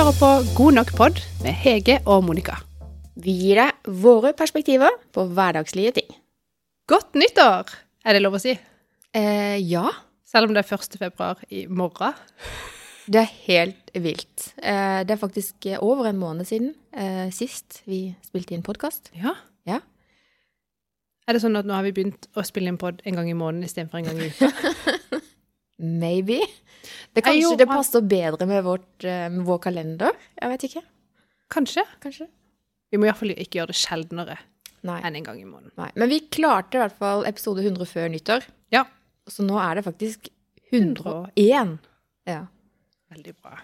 hører på God nok pod med Hege og Monica. Vi gir deg våre perspektiver på hverdagslige ting. Godt nyttår, er det lov å si. Eh, ja, Selv om det er 1. februar i morgen. det er helt vilt. Eh, det er faktisk over en måned siden eh, sist vi spilte inn podkast. Ja. Ja. Er det sånn at nå har vi begynt å spille inn pod en gang i måneden istedenfor en gang i uka? Maybe. Det Nei, jo, kanskje det passer bedre med, vårt, eh, med vår kalender. Jeg vet ikke. Kanskje. Kanskje. Vi må iallfall ikke gjøre det sjeldnere Nei. enn en gang i måneden. Nei. Men vi klarte i hvert fall episode 100 før nyttår. Ja. Så nå er det faktisk 101. Ja. Veldig bra.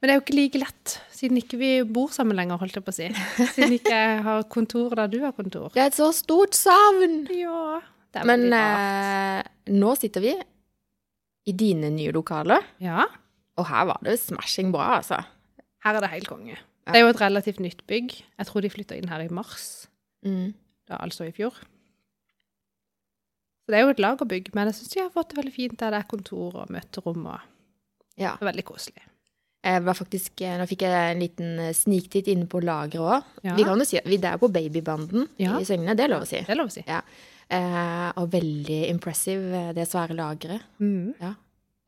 Men det er jo ikke like lett, siden ikke vi bor sammen lenger, holdt jeg på å si. Siden ikke jeg har kontor der du har kontor. Det er et så stort savn! Ja, det er Men eh, nå sitter vi i dine nye lokaler, Ja, og her var det smashing bra, altså. her er det helt konge. Ja. Det er jo et relativt nytt bygg. Jeg tror de flytta inn her i mars, Mm. da altså i fjor. Så det er jo et lagerbygg, men jeg syns de har fått det veldig fint der det er kontor og møterom og Ja. Det er veldig koselig. Jeg var faktisk, eh, nå fikk jeg en liten eh, sniktitt inne på lageret òg. Ja. Vi kan jo si at vi er på babybanden Ja. i Søgne, det er lov å si. Det er lov å si. Eh, og veldig impressive, eh, det svære lageret. Mm.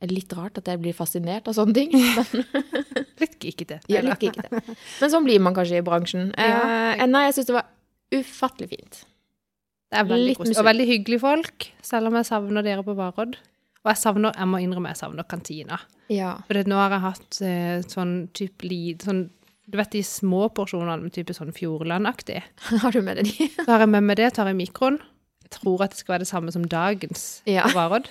Er litt rart at jeg blir fascinert av sånne ting. Litt geekete. ja, litt geekete. Men sånn blir man kanskje i bransjen. Eh, nei, jeg syns det var ufattelig fint. Det er veldig koselig. Og veldig hyggelige folk, selv om jeg savner dere på Varodd. Og jeg savner, jeg må innrømme, jeg savner kantina. Ja. For nå har jeg hatt eh, sånn type lid, sånn, du vet de små porsjonene med type sånn Fjordland-aktig. Har du med deg de? Så har jeg med meg det, tar jeg mikroen. Tror at det skal være det samme som dagens Ja. Varodd.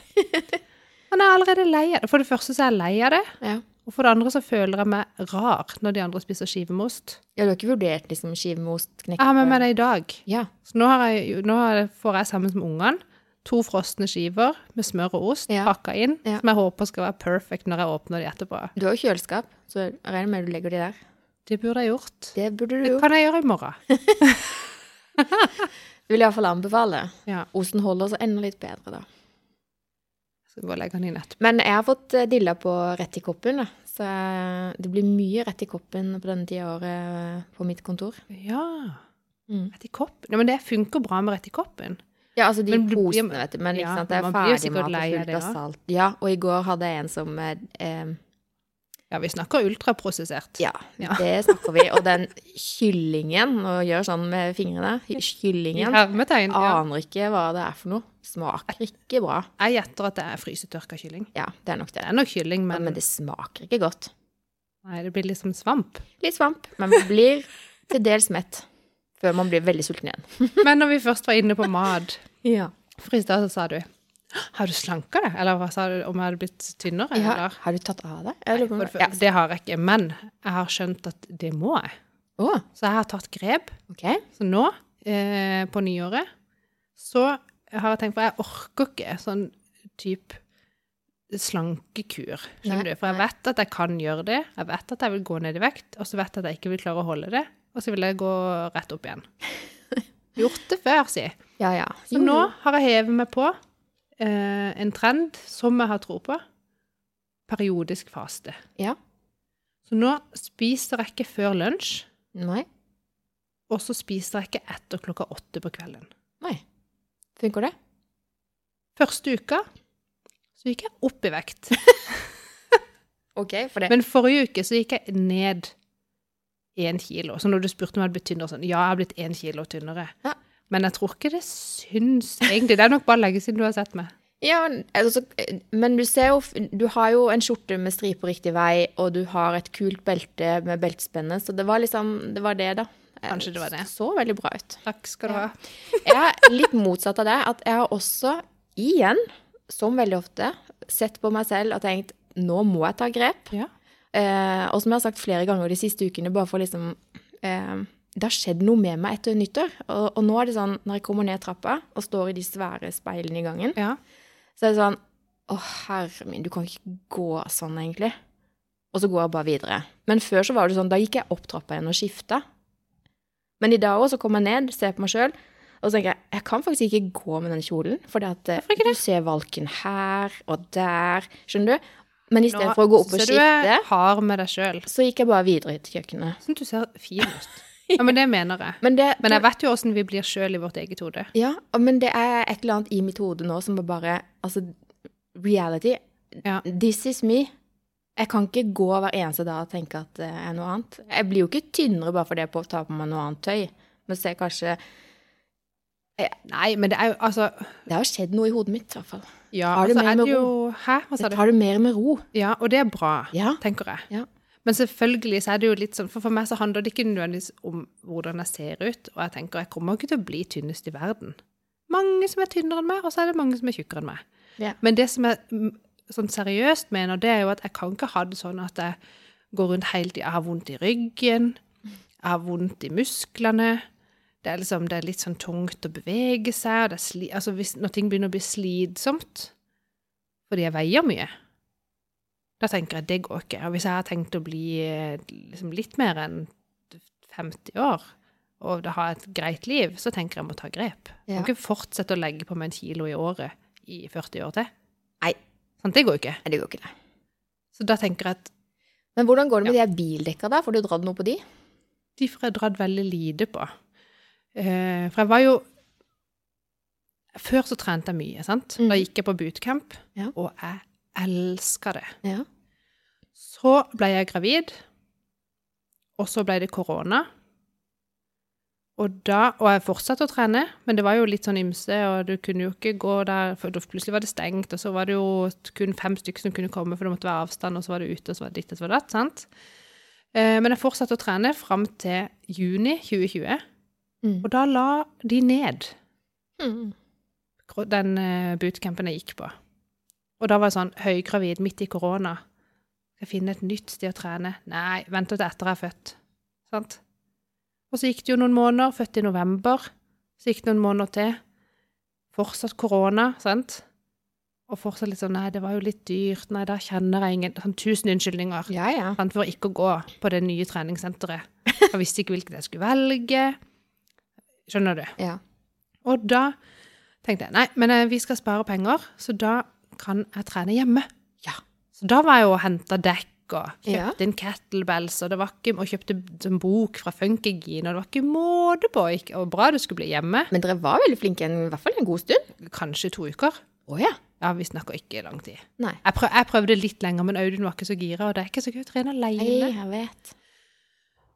Men jeg er allerede lei av det. For det første så er jeg lei av det. Ja. Og for det andre så føler jeg meg rar når de andre spiser skive med ost. Ja, du har ikke vurdert liksom skive med ost, Jeg har med meg det i dag. Ja. Så nå, har jeg, nå får jeg sammen med ungene to frosne skiver med smør og ost Ja. pakka inn, Ja. som jeg håper skal være perfect når jeg åpner de etterpå. Du har jo kjøleskap, så jeg regner med du legger de der. Det burde jeg gjort. Det burde du Det kan jeg gjøre i morgen. Vil iallfall anbefale. Ja. Osten holder seg enda litt bedre, da. Skal bare legge den inn etterpå. Men jeg har fått eh, dilla på rett i koppen, da. Så eh, det blir mye rett i koppen på denne tida av året eh, på mitt kontor. Ja. Mm. Rett i koppen. Ja, men det funker bra med rett i koppen. Ja, altså de Men posene, vet du. Men Ja, sant, det er ferdig mat og fullt av salt. Ja, og i går hadde jeg en som eh, Ja, vi snakker ultraprosessert. Ja, Ja. det snakker vi. Og den kyllingen, og gjør sånn med fingrene Kyllingen. hermetegn. Ja. Aner ikke hva det er for noe. Smaker ikke bra. Jeg gjetter at det er frysetørka kylling. Ja, det er nok Det det. er nok kylling, Men, men, det smaker ikke godt. nei, det blir liksom svamp. Litt svamp, men man blir til dels mett. Før man blir veldig sulten igjen. Men når vi først var inne på mat Ja. For i stad så sa du Har du slanka deg? Eller hva sa du om jeg hadde blitt tynnere? Ja, har du tatt av deg? Nei, det, Ja. det har jeg ikke. Men jeg har skjønt at det må jeg. Oh. Så jeg har tatt grep. Okay. Så nå, eh, på nyåret, så har jeg tenkt på Jeg orker ikke sånn type slankekur. Skjønner Nei, du? For jeg vet at jeg kan gjøre det. Jeg vet at jeg vil gå ned i vekt, og så vet jeg at jeg ikke vil klare å holde det. Og så vil jeg gå rett opp igjen. Gjort det før, si. Ja, ja. Så nå har jeg hevet meg på eh, en trend som jeg har tro på. Periodisk faste. Ja. Så nå spiser jeg ikke før lunsj, Nei. og så spiser jeg ikke etter klokka åtte på kvelden. Nei. Funker det? Første uka så gikk jeg opp i vekt. Ok, for det. Men forrige uke så gikk jeg ned én kilo. Så når du spurte om jeg hadde blitt tynnere, sånn Ja, jeg har blitt én kilo tynnere. Ja. Men jeg tror ikke det syns egentlig. Det er nok bare lenge siden du har sett meg. Ja, altså, men du ser jo Du har jo en skjorte med striper riktig vei, og du har et kult belte med beltespenne, så det var liksom Det var det, da. Kanskje det var det. Så veldig bra ut. Takk skal du ha. Jeg er litt motsatt av det. At jeg har også, igjen, som veldig ofte, sett på meg selv og tenkt nå må jeg ta grep. Ja. Eh, og som jeg har sagt flere ganger de siste ukene, bare for liksom eh, Det har skjedd noe med meg etter nyttår. Og, og nå er det sånn, når jeg kommer ned trappa og står i de svære speilene i gangen, ja. så er det sånn Å, herre min, du kan ikke gå sånn, egentlig. Og så går jeg bare videre. Men før så var det sånn, da gikk jeg opp trappa igjen og skifta. Men i dag òg så kommer jeg ned, ser på meg sjøl, og så tenker jeg jeg kan faktisk ikke gå med den kjolen. For det at eh, ikke du ser valken her og der. Skjønner du? Men istedenfor å gå opp og Du skifte, så gikk jeg bare videre til kjøkkenet. Syns du ser fin ut. Ja, men det mener jeg. Men det, Men jeg vet jo åssen vi blir sjøl i vårt eget hode. Ja, men det er et eller annet i mitt hode nå som bare Altså, reality. Ja. This is me. Jeg kan ikke gå hver eneste dag og tenke at det er noe annet. Jeg blir jo ikke tynnere bare fordi jeg på- tar på meg noe annet tøy. Men er jeg kanskje Nei, men det er jo altså Det har skjedd noe i hodet mitt, i hvert fall. Ja, Har altså mer er med det jo Hæ, hva sa du? tar det mer med ro. Ja, og det er bra, Ja. tenker jeg. Ja. Men selvfølgelig så er det jo litt sånn For for meg så handler det ikke nødvendigvis om hvordan jeg ser ut. Og jeg tenker jeg kommer ikke til å bli tynnest i verden. Mange som er tynnere enn meg, og så er det mange som er tjukkere enn meg. Yeah. Men det som jeg sånn seriøst mener, det er jo at jeg kan ikke ha det sånn at jeg går rundt hele tida Jeg har vondt i ryggen, jeg har vondt i musklene. Det er liksom, det er litt sånn tungt å bevege seg. Og det er sli, altså hvis, når ting begynner å bli slitsomt fordi jeg veier mye, da tenker jeg at det går ikke. Og hvis jeg har tenkt å bli eh, liksom litt mer enn 50 år, og da ha et greit liv, så tenker jeg jeg må ta grep. Jeg må ikke fortsette å legge på meg en kilo i året i 40 år til. Nei. Sånn, Det går jo ikke. Nei, det går ikke, det. Så da tenker jeg at Men hvordan går det med de her bildekka, da? Får du dratt noe på de? de får jeg dratt veldig lite på. Uh, for jeg var jo Før så trente jeg mye, sant. Da Mhm. gikk jeg på bootcamp, Ja. og jeg elska det. Ja. Så ble jeg gravid, og så ble det korona. Og da, og jeg fortsatte å trene, men det var jo litt sånn ymse, og du kunne jo ikke gå der, for plutselig var det stengt, og så var det jo kun fem stykker som kunne komme, for det måtte være avstand, og så var det ute, og så var det ditt, og så var det datt, sant? Eh, Men jeg fortsatte å trene fram til juni 2020, Mm. og da la de ned Mm. den eh, bootcampen jeg gikk på. Og da var jeg sånn høygravid midt i korona. Skal jeg finne et nytt sted å trene? Nei, venter til etter jeg er født. Sant? Og så gikk det jo noen måneder, født i november. Så gikk det noen måneder til. Fortsatt korona, sant? Og fortsatt litt sånn Nei, det var jo litt dyrt. Nei, da kjenner jeg ingen sånn, Tusen unnskyldninger Ja, ja. sant, for ikke å gå på det nye treningssenteret. Jeg visste ikke hvilket jeg skulle velge. Skjønner du? ja. Og da tenkte jeg nei, men eh, vi skal spare penger, så da kan jeg trene hjemme. Ja. Så da var jeg jo og henta dekk og Ja. kjøpte inn kettlebells og, det var ikke, og kjøpte en bok fra Funkygine, og det var ikke måte på hvor bra det skulle bli hjemme. Men dere var veldig flinke en, i hvert fall en god stund. Kanskje to uker. Å ja. Ja, vi snakker ikke lang tid. Nei. Jeg, prøv, jeg prøvde litt lenger, men Audun var ikke så gira, og det er ikke så gøy å trene Nei, alene. jeg vet.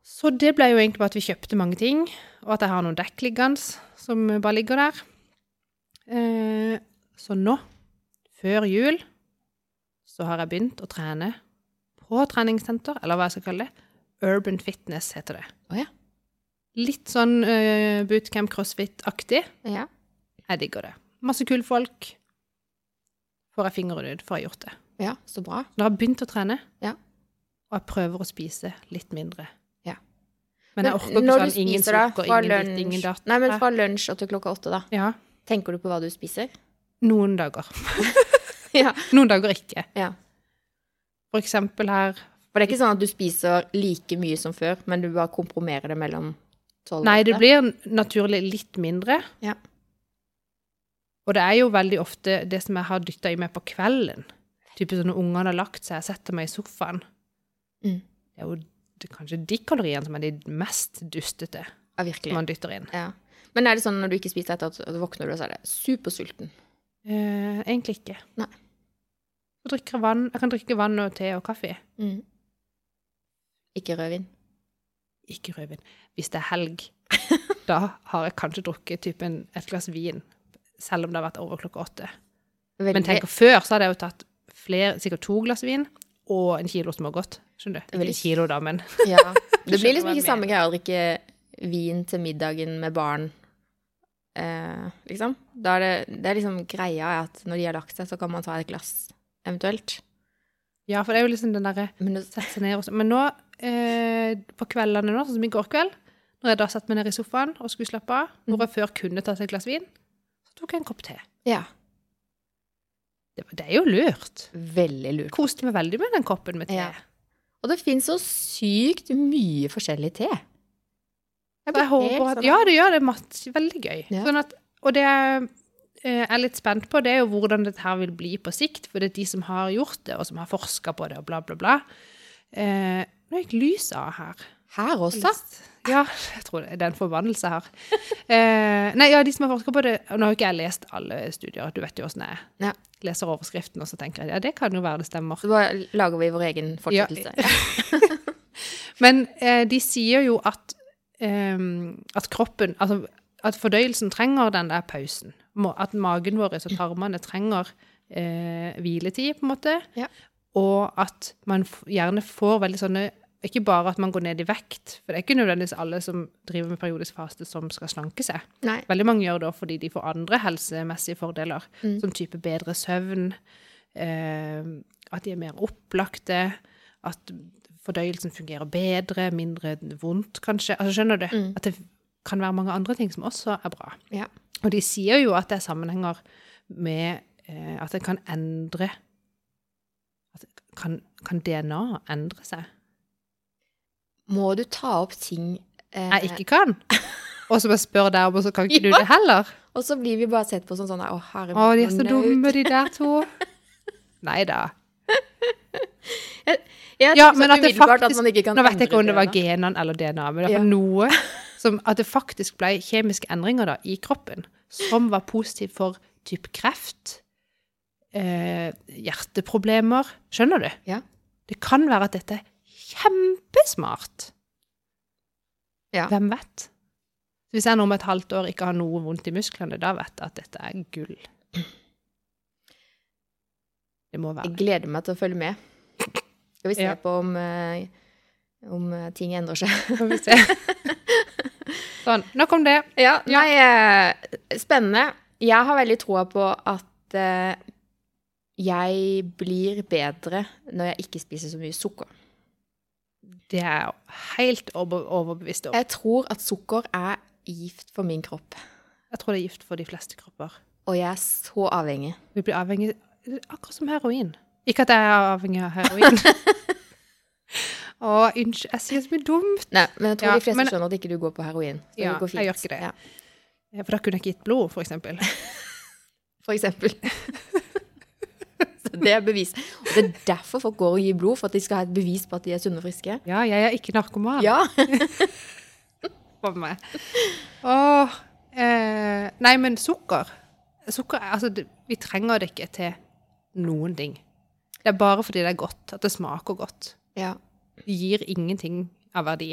Så det ble jo egentlig bare at vi kjøpte mange ting, og at jeg har noen dekk liggende som bare ligger der. Eh, så nå, før jul, så har jeg begynt å trene på treningssenter, eller hva jeg skal kalle det. Urban Fitness heter det. Oh, ja. Litt sånn uh, bootcamp crossfit-aktig. Ja. Jeg digger det. Masse kule folk. Får jeg fingeren ut å ha gjort det. ja, så bra. Nå har jeg begynt å trene, Ja. og jeg prøver å spise litt mindre. Ja. Men jeg orker ikke sånn ingen spiser sukker, ingen ditt, ingen datt. Nei, men fra lunsj og til klokka åtte, da. Ja, Tenker du på hva du spiser? noen dager. ja. Noen dager ikke. ja. For eksempel her For det er ikke sånn at du spiser like mye som før, men du bare kompromerer det mellom tolv Nei, det blir naturlig litt mindre. Ja. Og det er jo veldig ofte det som jeg har dytta i meg på kvelden. Typisk når ungene har lagt seg, jeg setter meg i sofaen. Mm. Det er jo det, er kanskje de kaloriene som er de mest dustete Ja, som man dytter inn. Ja. Men er det sånn når du ikke spiser etter at du våkner, du, så er det supersulten? Eh, egentlig ikke. Nei. Jeg, kan drikke vann og te og kaffe. Mm. Ikke rødvin? Ikke rødvin. Hvis det er helg, da har jeg kanskje drukket typen et glass vin, selv om det har vært over klokka åtte. Veldig, Men tenk, før så hadde jeg jo tatt flere, sikkert to glass vin og en kilo smågodt. Skjønner du? Ikke Veldig- kilo, da, men ja. Det blir liksom ikke samme greia å drikke vin til middagen med barn, eh, liksom. Er det, det er liksom greia er at når de har lagt seg, så kan man ta et glass, eventuelt. Ja, for det er jo liksom den derre sette seg ned og Men nå, eh, på kveldene nå, sånn som i går kveld, når jeg da satte meg ned i sofaen og skulle slappe av, når hvor jeg før kunne tatt et glass vin, så tok jeg en kopp te. ja. Det, det er jo lurt. Veldig lurt. Koste meg veldig med den koppen med te. Ja. Og det finnes så sykt mye forskjellig te. Jeg jeg håper at, sånn- ja, det gjør det. Matt, veldig gøy. Ja. Sånn at, og det er eh, er litt spent på, det er jo hvordan dette her vil bli på sikt. For det er de som har gjort det, og som har forska på det, og bla, bla, bla. Eh, nå gikk lyset av her. Her også? Ja, jeg tror det er en forbannelse her. Eh, nei, ja, de som har forska på det og Nå har jo ikke jeg lest alle studier, du vet jo åssen jeg. Ja. Leser overskriften, og så tenker jeg ja, det kan jo være det stemmer. Så bare lager vi vår egen fortsettelse. Ja. Men eh, de sier jo at, eh, at kroppen Altså at fordøyelsen trenger den der pausen. At magen vår og tarmene trenger eh, hviletid, på en måte. Ja. Og at man gjerne får veldig sånne Ikke bare at man går ned i vekt, for det er ikke nødvendigvis alle som driver med periodisk faste, som skal slanke seg. Nei. Veldig mange gjør det fordi de får andre helsemessige fordeler, Mm. som type bedre søvn, eh, at de er mer opplagte, at fordøyelsen fungerer bedre, mindre vondt, kanskje. Altså, skjønner du? Mm. At det kan være mange andre ting som også er bra. Ja. Og de sier jo at det er sammenhenger med eh, at det kan endre kan, kan DNA endre seg? Må du ta opp ting eh, Jeg ikke kan. Og så bare spør deg om, og så kan ikke du det heller. Og så blir vi bare sett på som sånn Å, herregud. Å, de er så nød. dumme, de der to. Nei da. Jeg Ja, tenker men så at det faktisk- at man ikke kan Nå vet jeg ikke om det var genene eller DNA, men det er Ja. noe som At det faktisk ble kjemiske endringer da, i kroppen som var positiv for type kreft, eh, hjerteproblemer Skjønner du? Ja. Det kan være at dette er kjempesmart. Ja. Hvem vet? Hvis jeg nå om et halvt år ikke har noe vondt i musklene, da vet jeg at dette er gull. Det må være Jeg gleder meg til å følge med. Skal vi se Ja. på om, eh, om ting endrer seg. Skal vi se. Sånn. Nok om det. Ja, nei, eh, spennende. Jeg har veldig troa på at eh, jeg blir bedre når jeg ikke spiser så mye sukker. Det er jeg helt overbevist om. Jeg tror at sukker er gift for min kropp, Jeg tror det er gift for de fleste kropper. og jeg er så avhengig. Vi blir avhengig akkurat som heroin. Ikke at jeg er avhengig av heroin. Å, unnskyld, jeg sier så mye dumt. Nei, men jeg tror Ja, de fleste men- skjønner at ikke du går på heroin. Ja, jeg gjør ikke det. Ja, Ja, For da kunne jeg ikke gitt blod, for eksempel. for eksempel. så det er bevis. Og det er derfor folk går og gir blod, for at de skal ha et bevis på at de er sunne og friske. Ja, jeg er ikke narkoman. Ja. For meg. Åh, eh, nei, men sukker. Sukker, er- altså, det, vi trenger det ikke til noen ting. Det er bare fordi det er godt, at det smaker godt. ja. Gir ingenting av verdi.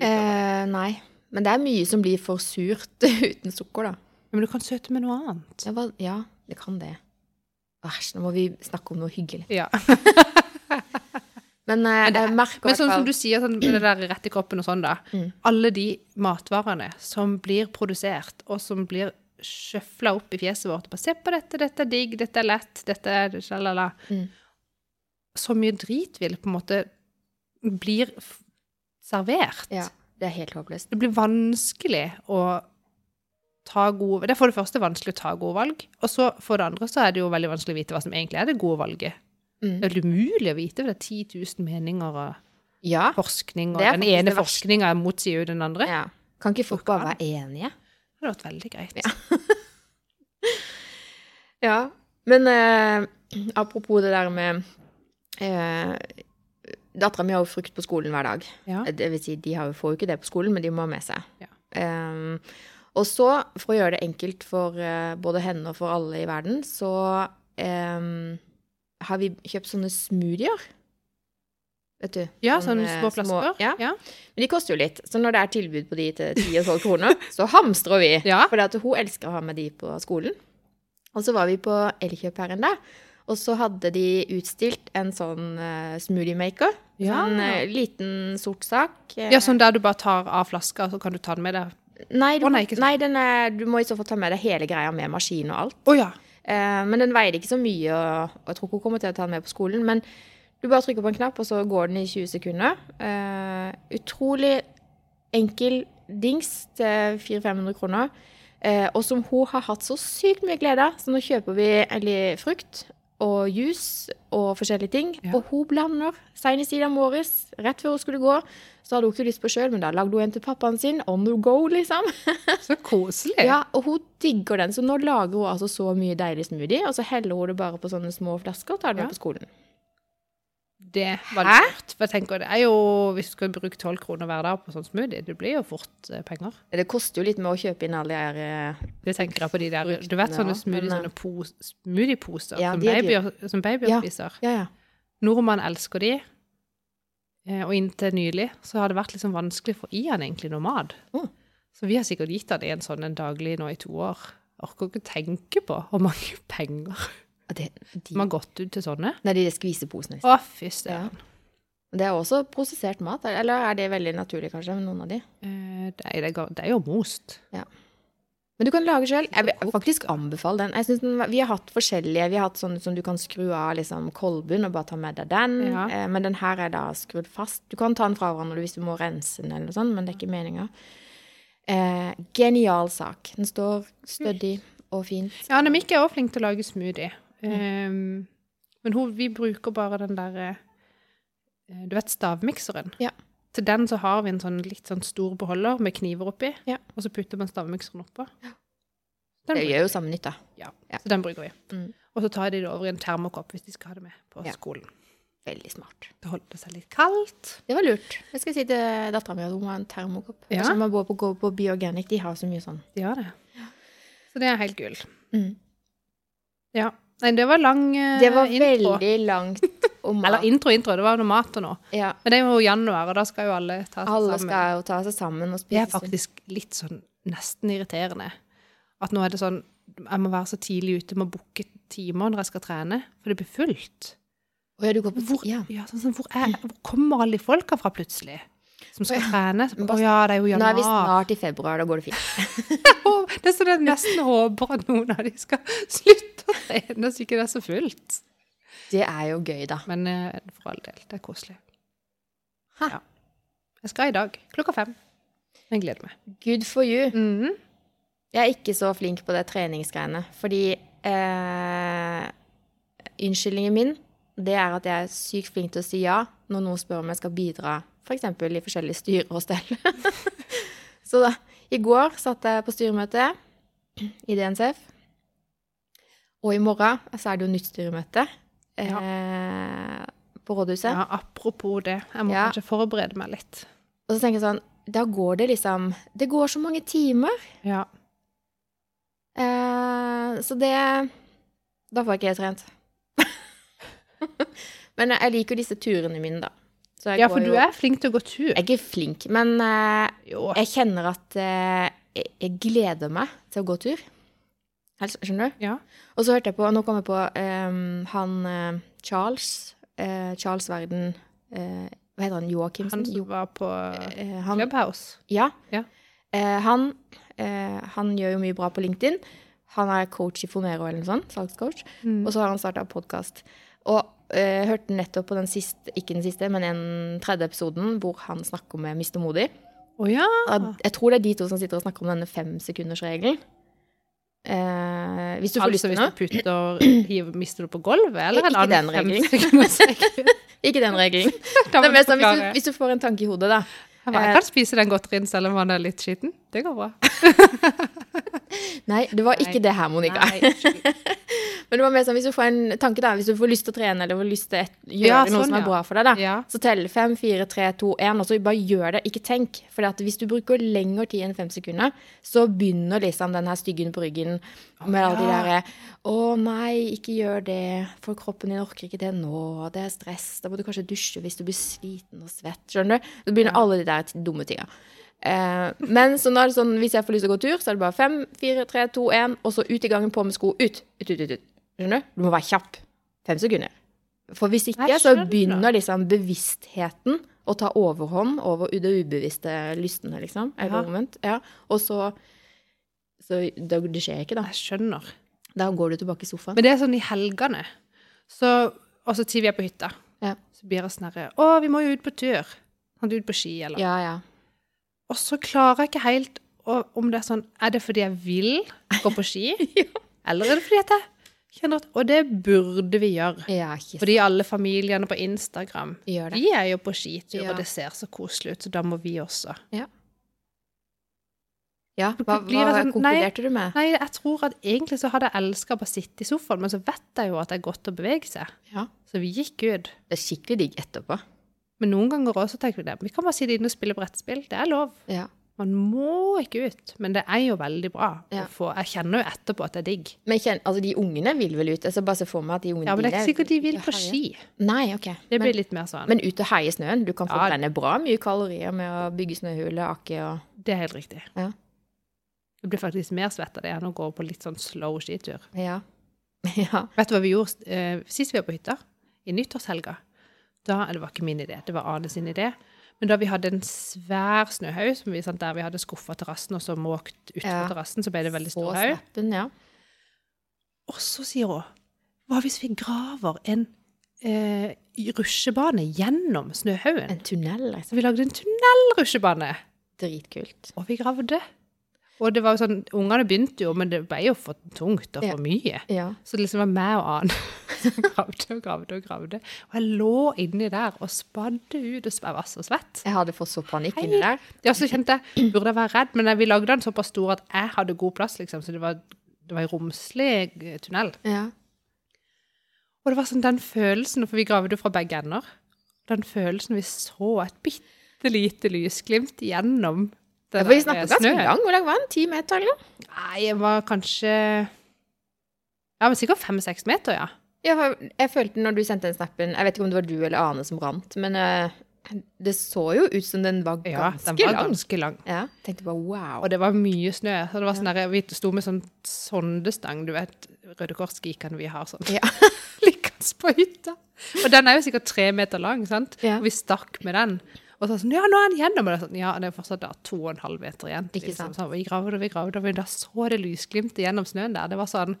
Eh, nei. Men det er mye som blir for surt uten sukker, da. Men du kan søte med noe annet. Ja, hva, ja det kan det. Æsj, nå må vi snakke om noe hyggelig. Ja. Men eh, Men det- jeg merker Men sånn som du sier, sånn, det der rett i kroppen og sånn, da. Mm. Alle de matvarene som blir produsert, og som blir sjøfla opp i fjeset vårt bare, Se på dette, dette er digg, dette er lett, dette er sjalala. Mm. Så mye dritvill på en måte blir servert. Ja, det er helt håpløst. Det blir vanskelig å ta gode Det er for det første vanskelig å ta gode valg, og så for det andre så er det jo veldig vanskelig å vite hva som egentlig er det gode valget. Mm. Det er umulig å vite, for det er 10 000 meninger og Ja. forskning, og den ene forskninga motsier jo den andre. ja. Kan ikke folk bare være enige? Det hadde vært veldig greit. Ja. Ja. Men eh, apropos det der med eh, Dattera mi har jo frukt på skolen hver dag. Ja. Det vil si, de har jo, får jo ikke det på skolen, men de må ha med seg. Ja. Eh, og så, for å gjøre det enkelt for eh, både henne og for alle i verden, så ehm, har vi kjøpt sånne smoothier. Vet du? Ja, sånne sånne små flasker. ja. Ja. Men de koster jo litt. Så når det er tilbud på de til 10 og 12 kroner, så hamstrer vi. Ja. For hun elsker å ha med de på skolen. Og så var vi på Elkjøp her en dag, og så hadde de utstilt en sånn uh, smoothie maker. Ja. Sånn uh, liten sort sak. eh, ja, sånn der du bare tar av flaska, så kan du ta den med deg. Nei, du, oh, nei, sånn. nei den er, du må i så fall ta med deg hele greia med maskin og alt. Oh, ja. uh, men den veide ikke så mye, og, og jeg tror ikke hun kommer til å ta den med på skolen. Men du bare trykker på en knapp, og så går den i 20 sekunder. Eh, utrolig enkel dings til 400-500 kroner. Eh, og som hun har hatt så sykt mye glede av. Så nå kjøper vi frukt og juice og forskjellige ting. Ja. Og hun blander. Senest i dag morges, rett før hun skulle gå, så hadde hun ikke lyst på sjøl, men da lagde hun en til pappaen sin. On the go, liksom. Så koselig. Ja, Og hun digger den, så nå lager hun altså så mye deilig smoothie, og så heller hun det bare på sånne små flasker og tar det Ja. på skolen. Det var lurt. For jeg tenker, det er jo, Hvis du skal bruke tolv kroner hver dag på sånn smoothie, det blir jo fort eh, penger. Det koster jo litt med å kjøpe inn alle de her eh, Det tenker jeg på de der, Du vet sånne smoothieposer smoothie, eh, pos, smoothieposer Ja, som, babyer, som babyer Ja. spiser. Ja, ja. Nordmann elsker de. Og inntil nylig så har det vært liksom vanskelig for Ian egentlig noe mat. Mm. Så vi har sikkert gitt han en sånn en daglig nå i to år. Orker ikke tenke på hvor mange penger De, som har gått ut til sånne. nei, de skviseposene. Å, fy søren. Det er også prosessert mat, eller er det veldig naturlig kanskje, med noen av de? Eh, Det, er- det, er jo most. Men du kan lage sjøl. Jeg vil faktisk anbefale den. Jeg synes den. Vi har hatt forskjellige. Vi har hatt sånne som du kan skru av liksom kolben og bare ta med deg den. Ja. Eh, Men den her er da skrudd fast. Du kan ta den fra hverandre hvis du må rense den, eller noe sånt, men det er ikke meninga. Eh, genial sak. Den står stødig og fint. Ja, Annemik er også flink til å lage smoothie. Mm. Um, men hun, vi bruker bare den der eh, Du vet stavmikseren? Ja. Til den så har vi en sånn litt sånn stor beholder med kniver oppi, Ja. og så putter man stavmikseren oppå. Den, det gjør jo samme nytte. ja, ja. Så den bruker vi. Mm. Og så tar de det over i en termokopp hvis de skal ha det med på skolen. Veldig smart. Det holder seg litt kaldt. Det var lurt. Jeg skal si til dattera mi at hun må ha en termokopp. Ja. Som man bor på, på Bioorganic. De har så mye sånn. De har det. Så det er helt gull. Mm. Ja. Nei, det var lang intro. Det var intro. veldig langt om mat. Eller intro, intro. Det var noe mat og noe. Ja. Men det er jo januar, og da skal jo alle ta seg Alle sammen. skal jo ta seg sammen og spise. Det er faktisk litt sånn nesten irriterende. At nå er det sånn Jeg må være så tidlig ute med å booke timer når jeg skal trene, for det blir fullt. Å ja, du går på Hvor, ja. ja, sånn, sånn, hvor, er, hvor kommer alle de folka fra plutselig? Som skal trene? Å ja, det er jo Nå er vi snart i februar, da går det fint. Det er så er nesten håper at noen av de skal slutte å trene, så ikke det er så fullt. Det er jo gøy, da. Men eh, for all del, det er koselig. Ha. Ja. Jeg skal i dag, klokka fem. Jeg gleder meg. Good for you. Mhm. Jeg er ikke så flink på det treningsgreiene, fordi eh, Unnskyldningen min, det er at jeg er sykt flink til å si ja når noen spør om jeg skal bidra, f.eks. For i forskjellige styrer og stell. så da, i går satt jeg på styremøte i DNCF, og i morgen så er det jo nytt styremøte eh, på rådhuset. Ja, apropos det, jeg må Ja. kanskje forberede meg litt. Og så tenker jeg sånn, da går det liksom Det går så mange timer. Ja. Eh, så det Da får jeg ikke jeg trent. men jeg liker disse turene mine, da. Ja, for du jo- er flink til å gå tur. Jeg er flink, men uh, jeg kjenner at uh, jeg, jeg gleder meg til å gå tur. Skjønner du? Ja. Og så hørte jeg på Nå kom jeg på um, han uh, Charles. Charles Verden Hva heter han? Joakimsen? Han som var på han, Clubhouse. Ja. Ja. Han, han gjør jo mye bra på LinkedIn. Han er coach i Fonero eller noe sånt, salgscoach. Mm. Og så har han starta podkast. Og eh, hørte nettopp på den siste, ikke den siste, men den tredje episoden hvor han snakker med Mr. Modig. Oh, ja! Jeg tror det er de to som sitter og snakker om denne femsekundersregelen. Eh, hvis du får lyst Altså noe. hvis du putter hiver, mister du på gulvet, eller Ikke den regelen. Ikke den regelen. Det er mest sånn, hvis, du, hvis du får en tanke i hodet, da. Jeg jeg kan spise den godterien selv om han er litt skitten. Det går bra. Nei, det var Nei. ikke det her, Monica. Nei. Men det var mer sånn, hvis du får en tanke da, hvis du får lyst til å trene eller får lyst til å gjøre Ja, noe sånn, som er ja. bra for deg, da, Ja. så tell 5, 4, 3, 2, 1, og så bare gjør det. Ikke tenk. For hvis du bruker lengre tid enn fem sekunder, så begynner liksom den her styggen på ryggen med alle de derre Å nei, ikke gjør det, for kroppen din orker ikke det nå, det er stress, da må du kanskje dusje hvis du blir sliten og svett. Skjønner du? Så begynner alle de der dumme tinga. Eh, men så nå er det sånn, hvis jeg får lyst til å gå tur, så er det bare 5, 4, 3, 2, 1, og så ut i gangen, på med sko, ut, ut, ut, ut. ut. Skjønner du? Du må være kjapp. Fem sekunder. For hvis ikke, så begynner liksom bevisstheten å ta overhånd over det ubevisste lystene, liksom. Eller omvendt. Ja. Og så Så det, det skjer ikke, da. Jeg skjønner. Da går du tilbake i sofaen. Men det er sånn i helgene. Så, og så til vi er på hytta, Ja. så blir det sånn herre Å, vi må jo ut på tur. Kan du ut på ski, eller Ja, ja. Og så klarer jeg ikke helt å, om det er sånn Er det fordi jeg vil gå på ski? Ja. Eller er det fordi at jeg Kjenner at, og det burde vi gjøre. Ja. Fordi alle familiene på Instagram, de er jo på skitur, Ja. og det ser så koselig ut, så da må vi også. Ja, hva, blir hva det sånn- konkluderte du med? Nei, jeg tror at egentlig så hadde jeg elska å sitte i sofaen, men så vet jeg jo at det er godt å bevege seg. Ja. Så vi gikk ut. Det er skikkelig digg etterpå. Men noen ganger også tenker vi det. Vi kan bare sitte inne og spille brettspill. Det er lov. Ja. Man må ikke ut. Men det er jo veldig bra. Ja. få. Jeg kjenner jo etterpå at det er digg. Men kjenner, altså, de ungene vil vel ut? Altså, bare se for meg at de ungene Ja, men det er ikke sikkert de vil på ski. Nei, ok. Det men, blir litt mer sånn. men ut og heie snøen? Du kan få Ja. bra mye kalorier med å bygge snøhule, akke og Det er helt riktig. Ja. Du blir faktisk mer svett av det enn å gå på litt sånn slow skitur. Ja. ja. Vet du hva vi gjorde eh, sist vi var på hytta? I nyttårshelga. Da, Det var ikke min idé, det var Ane sin idé. Men da vi hadde en svær snøhaug, som vi, sant, der vi hadde skuffa terrassen og så måkt utenfor Ja. terrassen, så ble det veldig stor haug. ja. Og så sier hun Hva hvis vi graver en eh, rusjebane gjennom snøhaugen? En tunnel, liksom. Vi lagde en tunnelrusjebane. Dritkult. Og vi gravde. Og det var jo sånn, Ungene begynte jo, men det ble jo for tungt og for mye. Ja. Så det liksom var meg og annen som gravde og gravde og gravde. Og jeg lå inni der og spadde ut, og jeg var så svett. Jeg hadde fått så panikk inni der. Ja, så kjente jeg, burde jeg være redd, men vi lagde den såpass stor at jeg hadde god plass, liksom, så det var, det var en romslig eh, tunnel. Ja. Og det var sånn den følelsen, for vi gravde jo fra begge ender, den følelsen vi så et bitte lite lysglimt gjennom Ja, for vi der snakker ganske lang. Hvor lang var den? Ti meter, eller? Nei, jeg var kanskje Ja, men sikkert fem-seks meter, ja. Ja, jeg følte når du sendte den snappen Jeg vet ikke om det var du eller Ane som rant, men uh, det så jo ut som den var ganske lang. Ja, den var lang. ganske lang. Ja, tenkte bare wow. Og det var mye snø. Så det var sånn der, Vi sto med sånn sondestang, du vet, Røde Kors-geekene vi har sånn. Ja. Liggende på hytta. Og den er jo sikkert tre meter lang, sant? Ja. Og vi stakk med den. Og så sånn, ja, nå er den gjennom. Og det er sånn, ja, det er fortsatt da to og en halv meter igjen. liksom. Ikke sant. Så vi gravde og vi gravde, og da så det lysglimtet gjennom snøen der. Det var sånn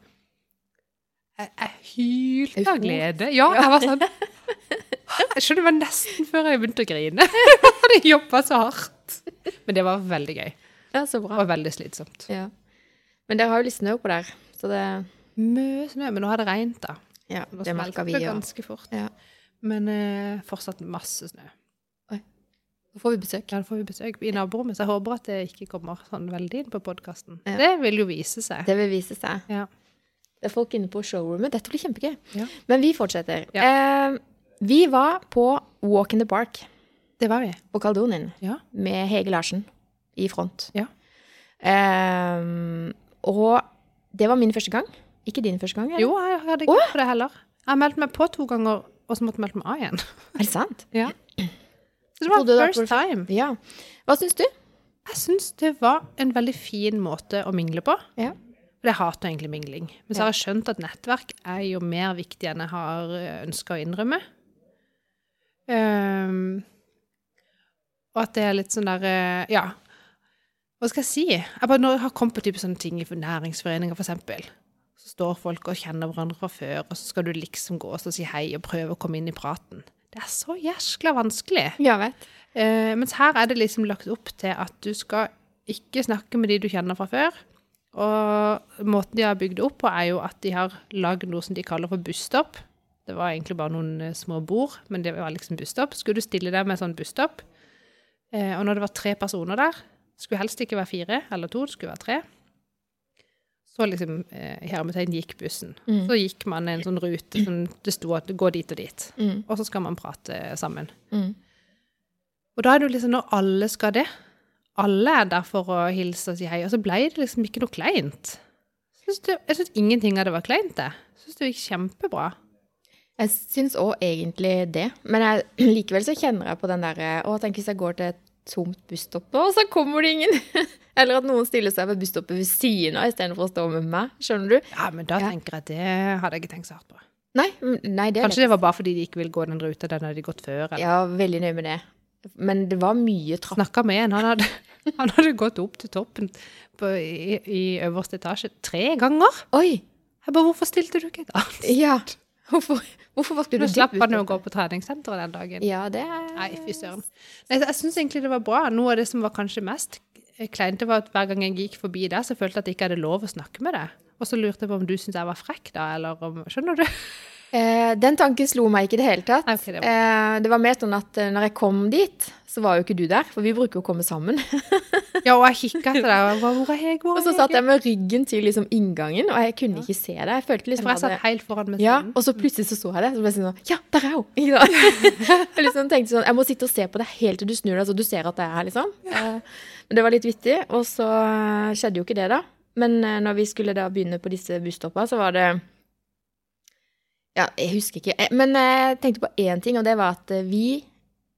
Jeg, jeg hylte av glede. Ja, jeg var sånn Jeg skjønner det var nesten før jeg begynte å grine. Jeg hadde jobba så hardt. Men det var veldig gøy. Ja, så bra. Og veldig slitsomt. Ja. Men dere har jo litt snø på der, så det Mye snø, men nå har det regnet, da. Ja, det merka vi òg. ganske fort. Ja. Men eh, fortsatt masse snø. Så får vi besøk. Ja, da får vi besøk i naborommet, så jeg håper at det ikke kommer sånn veldig inn på podkasten. Ja. Det vil jo vise seg. Det vil vise seg. Ja. Det er folk inne på showroomet. Dette blir kjempegøy. Ja. Men vi fortsetter. Eh, vi var på Walk in the Park Det var vi. på Kaldonien Ja. med Hege Larsen i front. Ja. Eh, og det var min første gang. Ikke din første gang? eller? Jo, jeg hadde ikke gjort det heller. Jeg har meldt meg på to ganger, og så måtte jeg melde meg av igjen. Er det sant? Ja. Så det var Bodde first time. Ja. Hva syns du? Jeg syns det var en veldig fin måte å mingle på. Ja. For jeg hater egentlig mingling. Men så har jeg skjønt at nettverk er jo mer viktig enn jeg har ønska å innrømme. Um, og at det er litt sånn der eh, Ja, hva skal jeg si? Jeg bare når jeg har kommet på type sånne ting i næringsforeninger, for eksempel. Så står folk og kjenner hverandre fra før, og så skal du liksom gå og si hei og prøve å komme inn i praten. Det er så jæskla vanskelig. Ja, vet. Eh, mens her er det liksom lagt opp til at du skal ikke snakke med de du kjenner fra før. Og måten de har bygd det opp på, er jo at de har lagd noe som de kaller for busstopp. Det var egentlig bare noen eh, små bord, men det var liksom busstopp. Skulle du stille deg med sånn busstopp, eh, og når det var tre personer der, skulle helst ikke være fire eller to, det skulle være tre. Så liksom, eh, hermetegn gikk bussen. Mm. Så gikk man en sånn rute som det sto at gå dit og dit. Mm. Og så skal man prate sammen. Mm. Og da er det jo liksom når alle skal det. Alle er der for å hilse og si hei, og så ble det liksom ikke noe kleint. Synes det, jeg syns ingenting av det var kleint, det. Jeg syns det gikk kjempebra. Jeg syns òg egentlig det. Men jeg, likevel så kjenner jeg på den derre Å, tenk hvis jeg går til et tomt busstopp og så kommer det ingen! Eller at noen stiller seg ved busstoppet ved siden av istedenfor å stå med meg. Skjønner du? Ja, men da Ja. tenker jeg at det hadde jeg ikke tenkt så hardt på. Nei, nei det Kanskje det var bare fordi de ikke vil gå den ruta, den hadde de gått før. Eller. Ja, veldig nøye med det. Men det var mye trapp. Snakka med en, han hadde, han hadde gått opp til toppen på, i, i øverste etasje tre ganger. Oi! Jeg bare, hvorfor stilte du ikke et annet? Ja. Hvorfor, hvorfor valgte du Nå slapp han jo å gå på treningssenteret den dagen. Ja, det er Nei, fy søren. Nei, Jeg syns egentlig det var bra. Noe av det som var kanskje mest kleint, var at hver gang jeg gikk forbi der, så følte jeg at jeg ikke hadde lov å snakke med deg. Og så lurte jeg på om du syntes jeg var frekk, da, eller om Skjønner du? Eh, den tanken slo meg ikke i det hele tatt. Okay, det var- Eh, det var mer sånn at eh, når jeg kom dit, så var jo ikke du der, for vi bruker jo å komme sammen. Ja, og jeg kikka etter deg, og jeg hvor er jeg? Hvor Og er så satt jeg med ryggen til liksom inngangen, og jeg kunne ikke se det. Jeg følte liksom For jeg satt helt foran med ja, siden. og så plutselig så så jeg det, så ble jeg sånn Ja, der er hun! Jeg liksom tenkte sånn, jeg må sitte og se på det helt til du snur deg, så du ser at det er her, liksom. Eh, Men det var litt vittig. Og så eh, skjedde jo ikke det, da. Men eh, når vi skulle da begynne på disse busstoppene, så var det Ja, jeg husker ikke. Men jeg tenkte på én ting, og det var at vi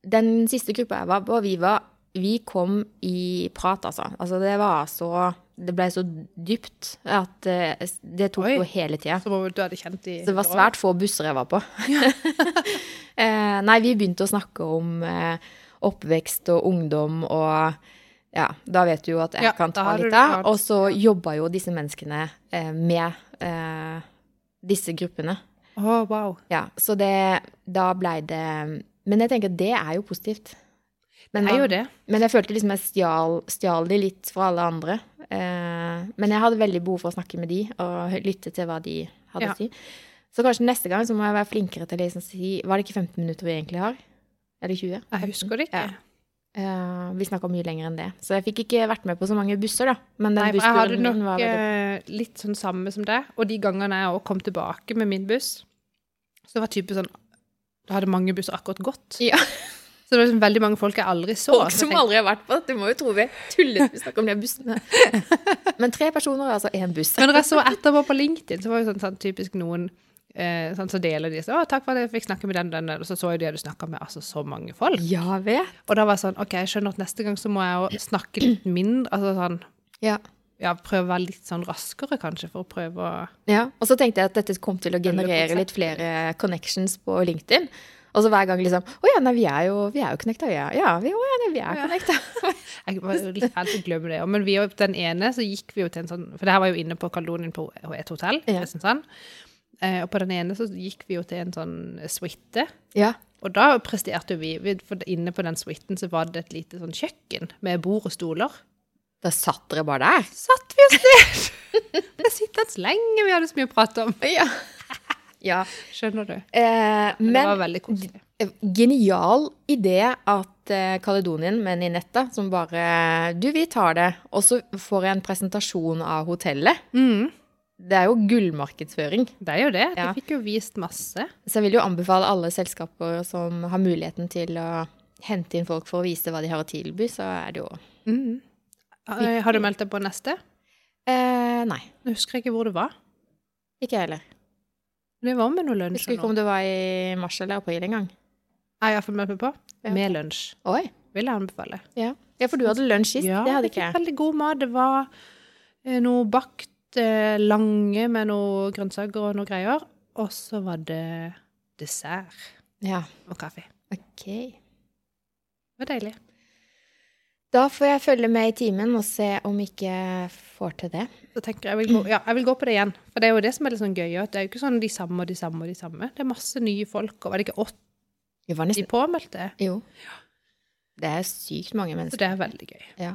Den siste gruppa jeg var på, vi var Vi kom i prat, altså. Altså, det var så Det ble så dypt at eh, det tok Oi. jo hele tida. Så du hadde kjent i Så det var svært få busser jeg var på. Ja. nei, vi begynte å snakke om eh, oppvekst og ungdom og ja, da vet du jo at jeg Ja, kan ta litt av. Og så jobba jo disse menneskene eh, med eh, disse gruppene. Oh, wow. Ja, så det Da blei det Men jeg tenker at det er jo positivt. Men, Det er jo det. men jeg følte liksom jeg stjal, stjal de litt fra alle andre. Eh, men jeg hadde veldig behov for å snakke med de og lytte til hva de hadde Ja. å si. Så kanskje neste gang så må jeg være flinkere til å liksom si Var det ikke 15 minutter vi egentlig har? Eller 20? Jeg husker det ikke. Ja. Uh, vi snakka mye lenger enn det. Så jeg fikk ikke vært med på så mange busser, da. Men den Nei, jeg hadde nok veldig eh, litt sånn samme som det. Og de gangene jeg kom tilbake med min buss, så var type sånn Da hadde mange busser akkurat gått. Ja. Så det var liksom veldig mange folk jeg aldri så. Folk som aldri har vært på det. Du må jo tro vi tullet vi snakker om de bussene. Men tre personer er altså én buss. Men når jeg så etterpå på LinkedIn, så var jo sånn, sånn typisk noen eh, sånn, så deler de så, 'Å, takk for at jeg fikk snakke med den, den, den.' Og så så jo de at du snakka med altså, så mange folk. Ja vet. Og da var jeg sånn OK, jeg skjønner at neste gang så må jeg jo snakke litt mindre. Altså sånn Ja. Ja, prøve å være litt sånn raskere, kanskje, for å prøve å Ja, og så tenkte jeg at dette kom til å generere litt flere connections på LinkedIn. Og så hver gang liksom Å ja, nei, vi er jo, vi er jo connecta, ja. Ja, vi, å, ja, nei, vi er connecta. Jeg til å glemme det. Men vi, den ene så gikk vi jo til en sånn For det her var jo inne på Kaledonien på et hotell Ja. Kristiansand. Eh, og på den ene så gikk vi jo til en sånn suite. Ja. Og da presterte vi. vi- For inne på den suiten så var det et lite sånn kjøkken med bord og stoler. Da satt dere bare der. Satt vi oss ned! Det sitter så lenge vi hadde så mye å prate om. Ja. Ja. Skjønner du? Eh, Men, det var veldig koselig. genial idé at eh, Kaledonien med Ninetta som bare Du, vi tar det. Og så får jeg en presentasjon av hotellet. Mm, Det er jo gullmarkedsføring. det er jo det. De fikk jo vist masse. Så jeg vil jo anbefale alle selskaper som har muligheten til å hente inn folk for å vise hva de har å tilby, så er det jo Mm. Eh, Har du meldt deg på neste? eh, Nei, Jeg husker ikke hvor det var. ikke jeg heller. Det var med noe lunsj husker ikke om det var i mars eller april engang. Har iallfall med på. Ja. Med lunsj. Oi. Vil jeg anbefale. Ja. ja, for du hadde lunsj sist. Ja, det hadde ikke jeg. veldig god mat. Det var eh, noe bakt eh, lange med noe grønnsaker og noe greier. Og så var det dessert Ja, og kaffe. ok. Det var deilig. Da får jeg følge med i timen og se om ikke jeg får til det. Så tenker jeg, jeg vil gå, ja, jeg vil gå på det igjen. For det er jo det som er litt sånn gøy. At det er jo ikke sånn de samme og de samme og de samme. Det er masse nye folk. Og var det ikke 80 de nesten påmeldte? Jo. Det er sykt mange mennesker. Så det er veldig gøy. Ja.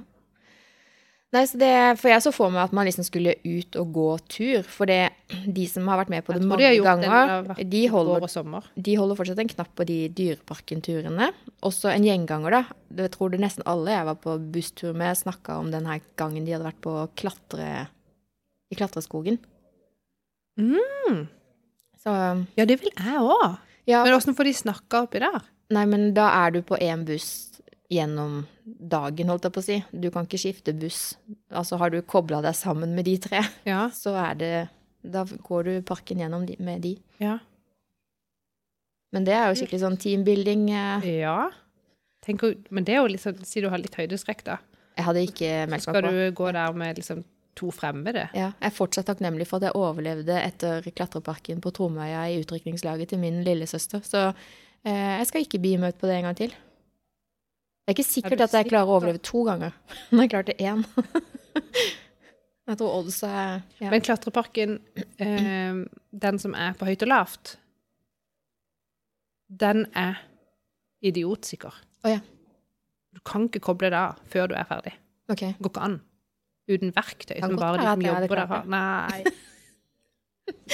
Nei, så det, For jeg så for meg at man liksom skulle ut og gå tur. For det, de som har vært med på det mange det det ganger, de holder, de holder fortsatt en knapp på de Dyreparken-turene. Også en gjenganger, da. Jeg tror det nesten alle jeg var på busstur med, snakka om den her gangen de hadde vært på klatre... I klatreskogen. Mm. Så Ja, det vil jeg òg. ja. Men åssen får de snakka oppi der? Nei, men da er du på én buss gjennom dagen, holdt jeg på å si. Du kan ikke skifte buss. Altså har du kobla deg sammen med de tre, Ja. så er det Da går du parken gjennom de, med de. Ja. Men det er jo skikkelig sånn teambuilding. eh. ja. Tenk, men det er jo liksom Si du har litt høydeskrekk, da. Jeg hadde ikke meldt Skal meg på. du gå der med liksom to fremmede? Ja, jeg er fortsatt takknemlig for at jeg overlevde etter klatreparken på Tromøya i utrykningslaget til min lillesøster. Så eh, jeg skal ikke bli ut på det en gang til. Det er ikke Er sikkert at jeg klarer å overleve to ganger. Når jeg klarte én. jeg tror odds er ja. Men klatreparken, eh, den som er på høyt og lavt, den er idiotsikker. Oh, ja. Du kan ikke koble det av før du er ferdig. Okay. Det går ikke an. uten verktøy, som bare de som jobber der har. Nei.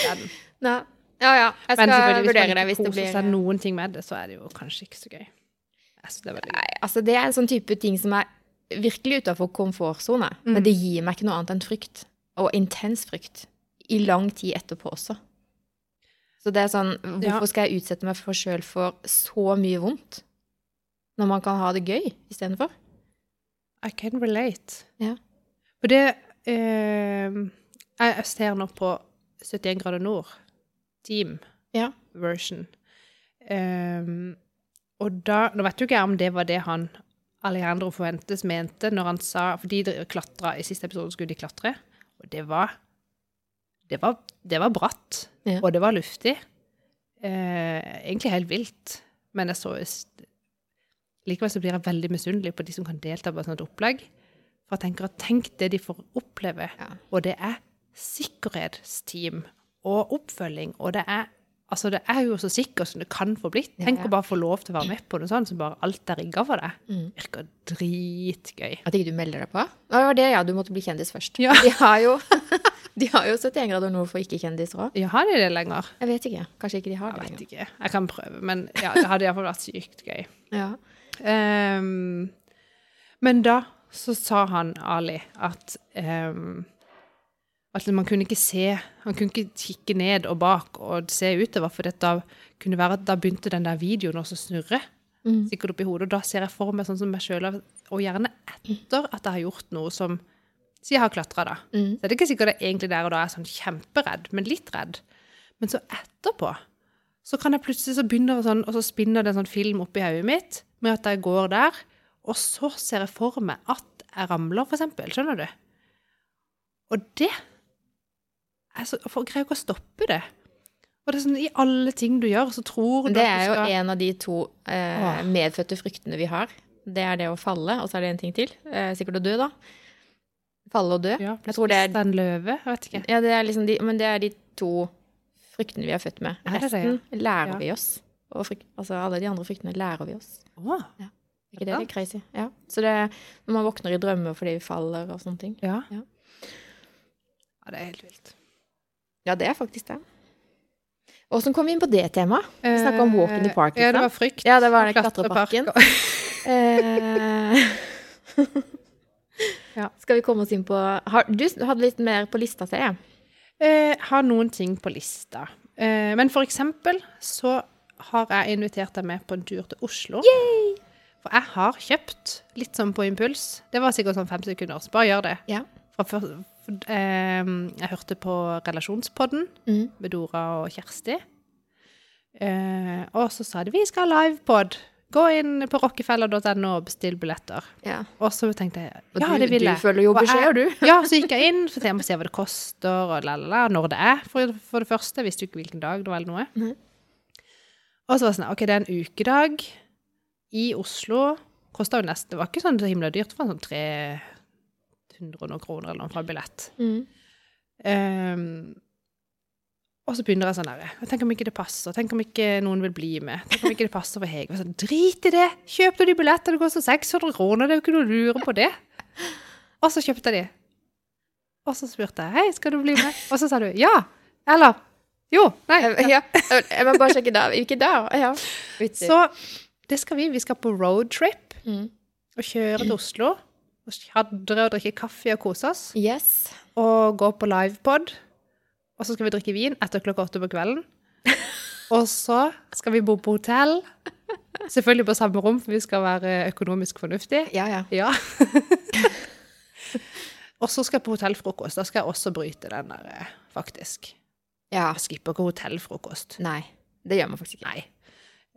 Den. Nei. Ja, ja. Jeg Men vurdere selvfølgelig, hvis vurdere man det ikke hvis det koser seg noen ting med det, så er det jo kanskje ikke så gøy. Jeg synes det er veldig gøy. Nei, altså det er en sånn type ting som er virkelig utenfor komfortsone. Mm. Men det gir meg ikke noe annet enn frykt. Og intens frykt. I lang tid etterpå også. Så det er sånn, hvorfor skal jeg utsette meg for sjøl for så mye vondt? Når man kan ha det gøy istedenfor? I can relate. Ja. For det eh, Jeg ser nå på 71 grader nord, team Ja. version. Eh, og da Nå vet jo ikke jeg om det var det han Alejandro Fuentes mente når han sa For de klatra I siste episode skulle de klatre, og det var Det var, det var bratt, Ja. og det var luftig. Eh, egentlig helt vilt. Men jeg så Likevel så blir jeg veldig misunnelig på de som kan delta på et sånt opplegg. For jeg tenker at tenk det de får oppleve. Ja. Og det er sikkerhetsteam og oppfølging, og det er Altså, det er jo så sikkert som det kan få blitt. Tenk ja. å bare få lov til å være med på noe sånt som bare alt er rigga for deg. Mm. Virker dritgøy. At ikke du melder deg på? Å, det var det, ja. Du måtte bli kjendis først. Ja. De har jo De har jo 71 grader nord for ikke-kjendiser òg. Ja, har de det lenger? Jeg vet ikke. Kanskje ikke de har det Jeg det vet ikke. Jeg kan prøve, men ja, det hadde iallfall vært sykt gøy. Ja. Um, men da så sa han, Ali, at ehm, at man kunne ikke se Han kunne ikke kikke ned og bak og se utover, for da kunne være at da begynte den der videoen også å snurre Mm. sikkert oppi hodet. Og da ser jeg for meg sånn som meg sjøl, og gjerne etter at jeg har gjort noe som Si jeg har klatra, da. Mm. Så er det ikke sikkert jeg egentlig der og da er sånn kjemperedd, men litt redd. Men så etterpå så kan jeg plutselig så begynner sånn, og så spinner det en sånn film oppi hodet mitt med at jeg går der, og så ser jeg for meg at jeg ramler, for eksempel. Skjønner du? Og det er jeg greier ikke å stoppe det. Og det er sånn, I alle ting du gjør, så tror du Det er jo skal en av de to eh, medfødte fryktene vi har. Det er det å falle, og så er det en ting til. Eh, sikkert å dø, da. Falle og dø. ja, Jeg tror det er- en løve. Jeg vet ikke. Ja, det er liksom de, men det er de to fryktene vi er født med. Er det det, Resten lærer Ja. vi oss. Frykt, altså alle de andre fryktene lærer vi oss. Åh! Er ikke det litt crazy? Ja. Så det er når man våkner i drømmer fordi vi faller og sånne ting. ja. Ja. ja, det er helt vilt. Ja, det er faktisk det. Åssen kom vi inn på det temaet? Vi snakka om walk in the park. Liksom. Ja, det var frykt. Ja, det var den klatreparken. Eh, Ja. Skal vi komme oss inn på har, Du hadde litt mer på lista, jeg. Eh, har noen ting på lista. Eh, men for eksempel så har jeg invitert deg med på en tur til Oslo. Yay! For jeg har kjøpt litt sånn på impuls. Det var sikkert sånn fem sekunder. Så bare gjør det. Ja. Fra jeg hørte på Relasjonspodden Mm. med Dora og Kjersti. Eh, og så sa de vi skal ha livepod. Gå inn på rockefeller.no og bestill billetter. ja. Og så tenkte jeg ja, det vil jeg. Du følger jo Og du. Ja, så gikk jeg inn, for jeg må se hva det koster, og lalala, la, la, når det er, for, for det første. Jeg visste jo ikke hvilken dag det var, eller noe. Mm. Og så var det sånn, ok, det er en ukedag i Oslo. Kosta jo nesten, det var ikke sånn så himla dyrt, det var sånn 300 og noen kroner eller noe for en billett. Mm. Um, og så begynner jeg sånn der, tenk om ikke det passer, tenk om ikke noen vil bli med, tenk om ikke det passer for Hege. Sånn, Drit i det, kjøp du de billettene, det koster 600 kroner, det er jo ikke noe å lure på det. Og så kjøpte jeg de. Og så spurte jeg, hei, skal du bli med? Og så sa du, ja, eller, jo, nei. Ja, jeg må bare sjekke da. Ikke da. Ja. Så det skal vi, vi skal på roadtrip Mm. og kjøre til Oslo, og skjadre og drikke kaffe og kose oss, Yes. og gå på livepod, og så skal vi drikke vin etter klokka åtte på kvelden. Og så skal vi bo på hotell, selvfølgelig på samme rom, for vi skal være økonomisk fornuftige. Ja, ja. Ja. og så skal jeg på hotellfrokost. Da skal jeg også bryte den der, eh, faktisk. Ja. Jeg skipper ikke hotellfrokost. Nei. Det gjør man faktisk ikke. Nei.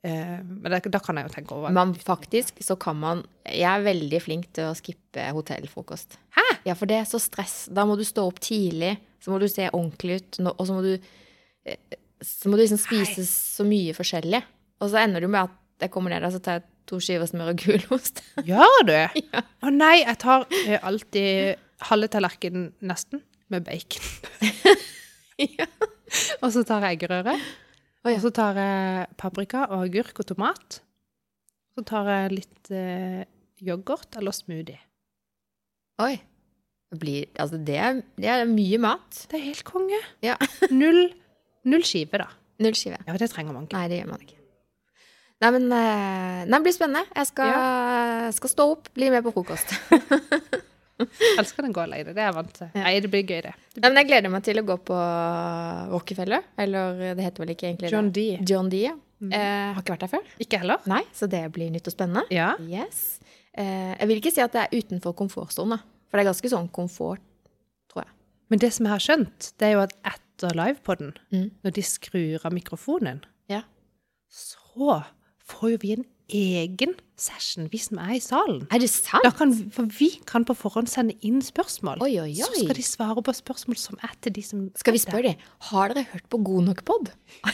Eh, men det, da kan jeg jo tenke over. Men faktisk så kan man Jeg er veldig flink til å skippe hotellfrokost. Hæ? Ja, for det er så stress. Da må du stå opp tidlig, så må du se ordentlig ut, og så må du eh, Så må du liksom spise så mye forskjellig. Og så ender du med at jeg kommer ned der, så tar jeg to skiver smør og gulost. Gjør du? Å nei, jeg tar eh, alltid halve tallerkenen nesten med bacon. ja. Og så tar jeg eggerøre. Ja. Og så tar jeg paprika og agurk og tomat. Så tar jeg litt eh, yoghurt eller smoothie. Oi. Det blir Altså, det er, det er mye mat. Det er helt konge. Ja. Null, null skive, da. Null skive. Ja, det trenger man ikke. Nei, det gjør man ikke. Nei, men eh, Nei, det blir spennende. Jeg skal, skal stå opp, bli med på frokost. Elsker den gå alene. Det er jeg vant til. Ja. Nei, det blir gøy, det. Nei, men jeg gleder meg til å gå på Rockefeller. Eller det heter vel ikke egentlig John det. D. John D. Ja. Eh, har ikke vært der før. Ikke heller? Nei, så det blir nytt og spennende. Ja. Yes. Eh, jeg vil ikke si at det er utenfor komfortsonen, for det er ganske sånn komfort, tror jeg. Men det som jeg har skjønt, det er jo at etter livepodden, Mm. når de skrur av mikrofonen, Ja. så får jo vi en egen session, vi som er i salen. Er det sant? Da kan, for vi kan på forhånd sende inn spørsmål. Oi, oi, Så skal de svare på spørsmål som er til de som Skal vi spørre dem, har dere hørt på God nok pod?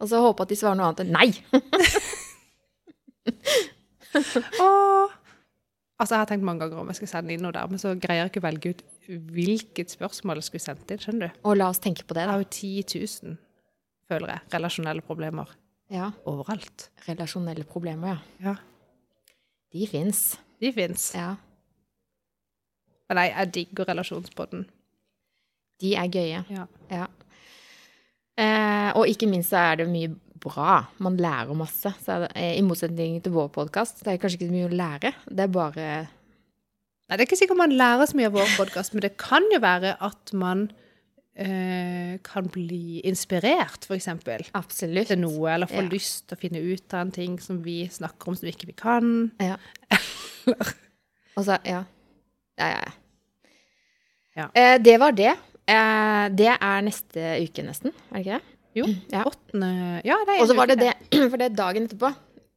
Og så håpe at de svarer noe annet enn nei. og, Altså, jeg har tenkt mange ganger om jeg skal sende inn noe der, men så greier jeg ikke å velge ut hvilket spørsmål jeg skulle sendt inn, skjønner du? Og la oss tenke på det, da. Det er jo 10 000, føler jeg, relasjonelle problemer Ja, overalt. relasjonelle problemer, ja. Ja. De fins. De fins. Ja. Men nei, jeg digger relasjonspodden. De er gøye. Ja. Ja. Eh, og ikke minst så er det mye bra. Man lærer masse. Så er det, I motsetning til vår podkast, det er kanskje ikke så mye å lære. Det er bare Nei, det er ikke sikkert man lærer så mye av vår podkast, men det kan jo være at man eh, kan bli inspirert, eksempel, absolutt til noe, eller få Ja. lyst til å finne ut av en ting som vi snakker om som ikke vi kan. Ja. Og så, ja. Ja, ja, ja. Ja. Eh, det var det. Eh, det er neste uke, nesten. Er det ikke det? Jo, Ja. åttende Ja, det er Og så var det det, for det er dagen etterpå.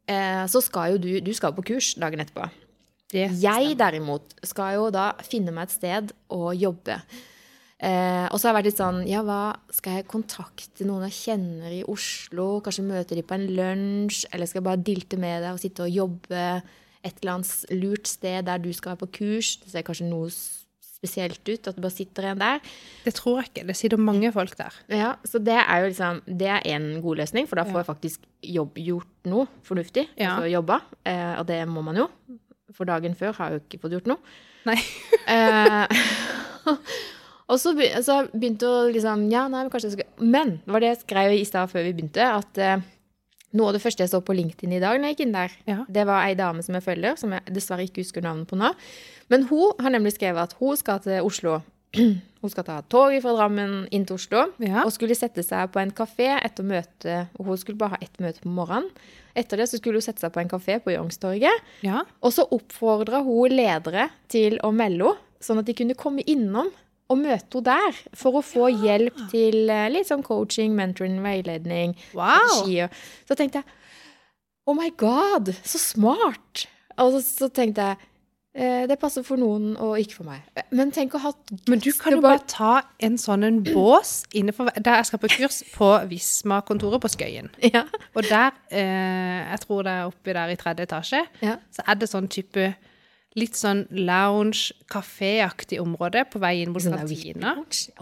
Eh, så skal jo du Du skal på kurs dagen etterpå. Det Jeg derimot skal jo da finne meg et sted å jobbe. Eh, og så har jeg vært litt sånn Ja, hva skal jeg kontakte noen jeg kjenner i Oslo? Kanskje møte de på en lunsj? Eller skal jeg bare dilte med deg og sitte og jobbe et eller annet lurt sted der du skal være på kurs? Det ser kanskje noe spesielt ut at det bare sitter en der. Det tror jeg ikke. Det sitter mange folk der. Ja, Så det er jo liksom Det er en god løsning, for da får jeg faktisk jobb, gjort noe fornuftig. Ja. Altså jobba. Eh, og det må man jo. For dagen før har jeg jo ikke fått gjort noe. Nei. Eh, og så, be- så begynte å liksom Ja, nei, men kanskje jeg skal Men det var det jeg skrev i stad før vi begynte, at eh, noe av det første jeg så på LinkedIn i dag når jeg gikk inn der, Ja. det var ei dame som jeg følger, som jeg dessverre ikke husker navnet på nå. Men hun har nemlig skrevet at hun skal til Oslo. Hun skal ta toget fra Drammen inn til Oslo Ja. og skulle sette seg på en kafé etter møtet. Og hun skulle bare ha ett møte på morgenen. Etter det så skulle hun sette seg på en kafé på Youngstorget. Ja. Og så oppfordra hun ledere til å melde henne, sånn at de kunne komme innom og møte henne der for å få hjelp til eh, litt sånn coaching, mentoring, veiledning, Wow! Så tenkte jeg Oh my god, så smart! Og så, så tenkte jeg eh, det passer for noen og ikke for meg. Men tenk å ha Men du kan jo bare ta en sånn en bås innenfor Der jeg skal på kurs på Visma-kontoret på Skøyen. Ja. Og der, eh, jeg tror det er oppi der i tredje etasje, Ja. så er det sånn type litt sånn lounge, kaféaktig område på vei inn mot Sånn kantina.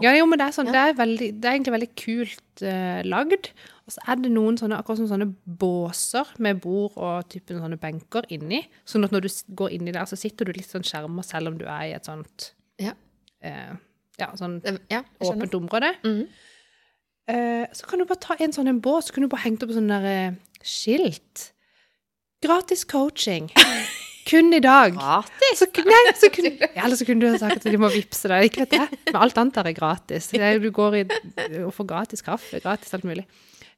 Ja, jo, men det er, sånn, det er, veldig, det er egentlig veldig kult uh, lagd. Og så er det noen sånne, akkurat som sånne båser med bord og typen sånne benker inni. Sånn at når du går inni der, så sitter du litt sånn skjerma selv om du er i et sånt Ja. Uh, ja, sånn ja, åpent område. Mhm. uh, så kan du bare ta en sånn en bås, så kan du bare hengt opp sånn der uh, skilt. Gratis coaching. Kun i dag. Gratis? Så, nei, så kun, ja, eller så kunne du ha sagt at de må vippse deg. Ikke vet jeg. Men alt annet er gratis. Er, du går i og får gratis kaffe, gratis alt mulig.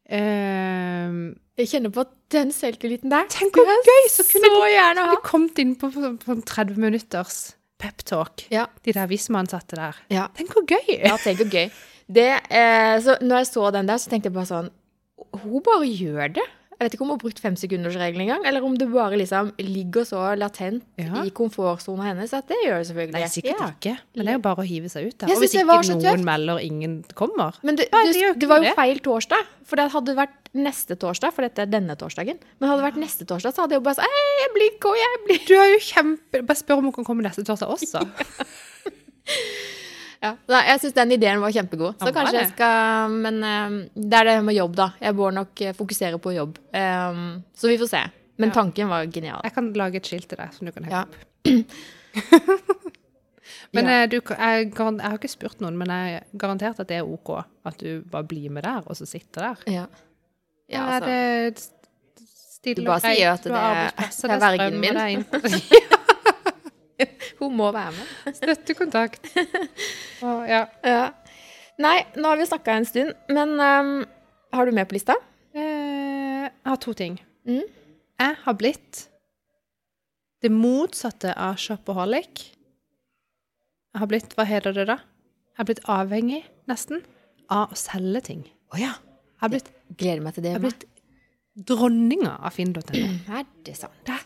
Uh, Jeg kjenner på den selvtilliten der. tenk hvor gøy! Så kunne så gjerne ha. de kommet inn på, på, på 30 minutters peptalk. Ja. De der Visma-ansatte der. Ja. Tenk hvor gøy! Ja, tenk hvor gøy. Det, eh, så når jeg så den der, så tenkte jeg bare sånn Hun bare gjør det. Jeg vet ikke om hun har brukt femsekundersregelen engang, eller om det bare liksom ligger så latent Ja. i komfortsona hennes at det gjør det selvfølgelig. Nei, sikkert Ja. ikke. Men det er jo bare å hive seg ut da. Og hvis ikke noen melder, ingen kommer. Men det, Nei, det, det var jo feil torsdag, for det hadde vært neste torsdag, for dette er denne torsdagen. Men hadde det vært neste torsdag, så hadde jeg jo bare sagt «Ei, jeg blir jeg blir Du er jo kjempe... Bare spør om hun kan komme neste torsdag også. Ja, Nei, jeg syns den ideen var kjempegod. Så Ja, kanskje jeg det? skal Men um, det er det med jobb, da. Jeg bør nok eh, fokusere på jobb. Um, så vi får se. Men Ja. tanken var genial. Jeg kan lage et skilt til deg som du kan henge Ja. opp. Men Ja. du, jeg, jeg har ikke spurt noen, men jeg er garantert at det er OK at du bare blir med der, og så sitter der. Ja. Ja, altså. Er det stille Du bare og greit. sier at Du det har er- arbeidsplasser, det er det vergen min. strømmer, det er inn- Hun må være med. Støttekontakt. Og, ja. Ja. Nei, nå har vi snakka en stund, men um, har du mer på lista? Eh, Jeg har to ting. Mm. Jeg har blitt det motsatte av shopaholic. Jeg har blitt, hva heter det da? Jeg har blitt avhengig, nesten, av å selge ting. Å ja. Jeg har blitt, Gleder meg til det. jeg har blitt dronninga av finn.no. Er det sant? Det,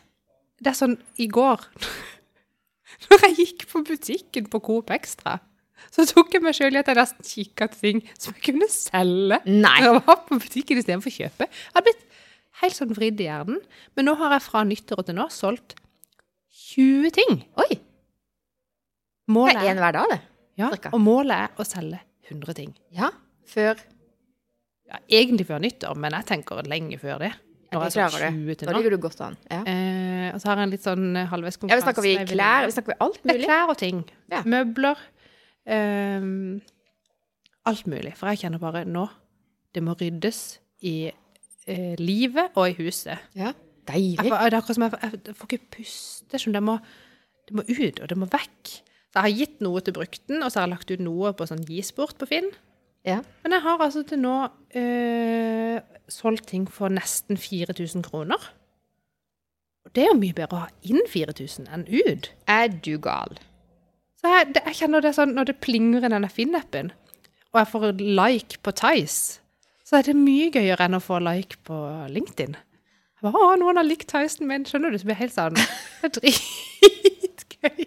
det er sånn i går Når jeg gikk på butikken på Coop Extra, så tok jeg meg sjøl i at jeg nesten kikka til ting som jeg kunne selge. Nei. Når jeg var på butikken istedenfor å kjøpe. Jeg hadde blitt helt sånn vridd i hjernen. Men nå har jeg fra nyttår til nå solgt 20 ting. Oi. Det er én er, hver dag, det. ja, cirka. og målet er å selge 100 ting. Ja. Før Ja, egentlig før nyttår, men jeg tenker lenge før det. Ja, Når det jeg er sånn klarer 20 Nå til nå. ligger du godt an. Ja. Eh, og så har jeg en litt sånn halvveis konkurranse. ja, vi snakker vi klær, vi snakker vi alt Det er klær og ting. Ja. Møbler. ehm, alt mulig. For jeg kjenner bare nå Det må ryddes i eh, livet og i huset. Ja. Jeg Deilig. får, det er akkurat som jeg, jeg får ikke puste. Som det, må, det må ut, og det må vekk. Så jeg har gitt noe til brukten, og så har jeg lagt ut noe på sånn gisport på Finn. Ja. Men jeg har altså til nå eh, solgt ting for nesten 4000 kroner. Og det er jo mye bedre å ha inn 4000 enn ut. Er du gal? Så jeg, det, jeg kjenner det sånn når det plinger i denne Finn-appen, og jeg får like på Tice, så er det mye gøyere enn å få like på LinkedIn. Jeg bare, å, noen har likt Tyson min, skjønner du? Så blir jeg helt sånn, det er dritgøy.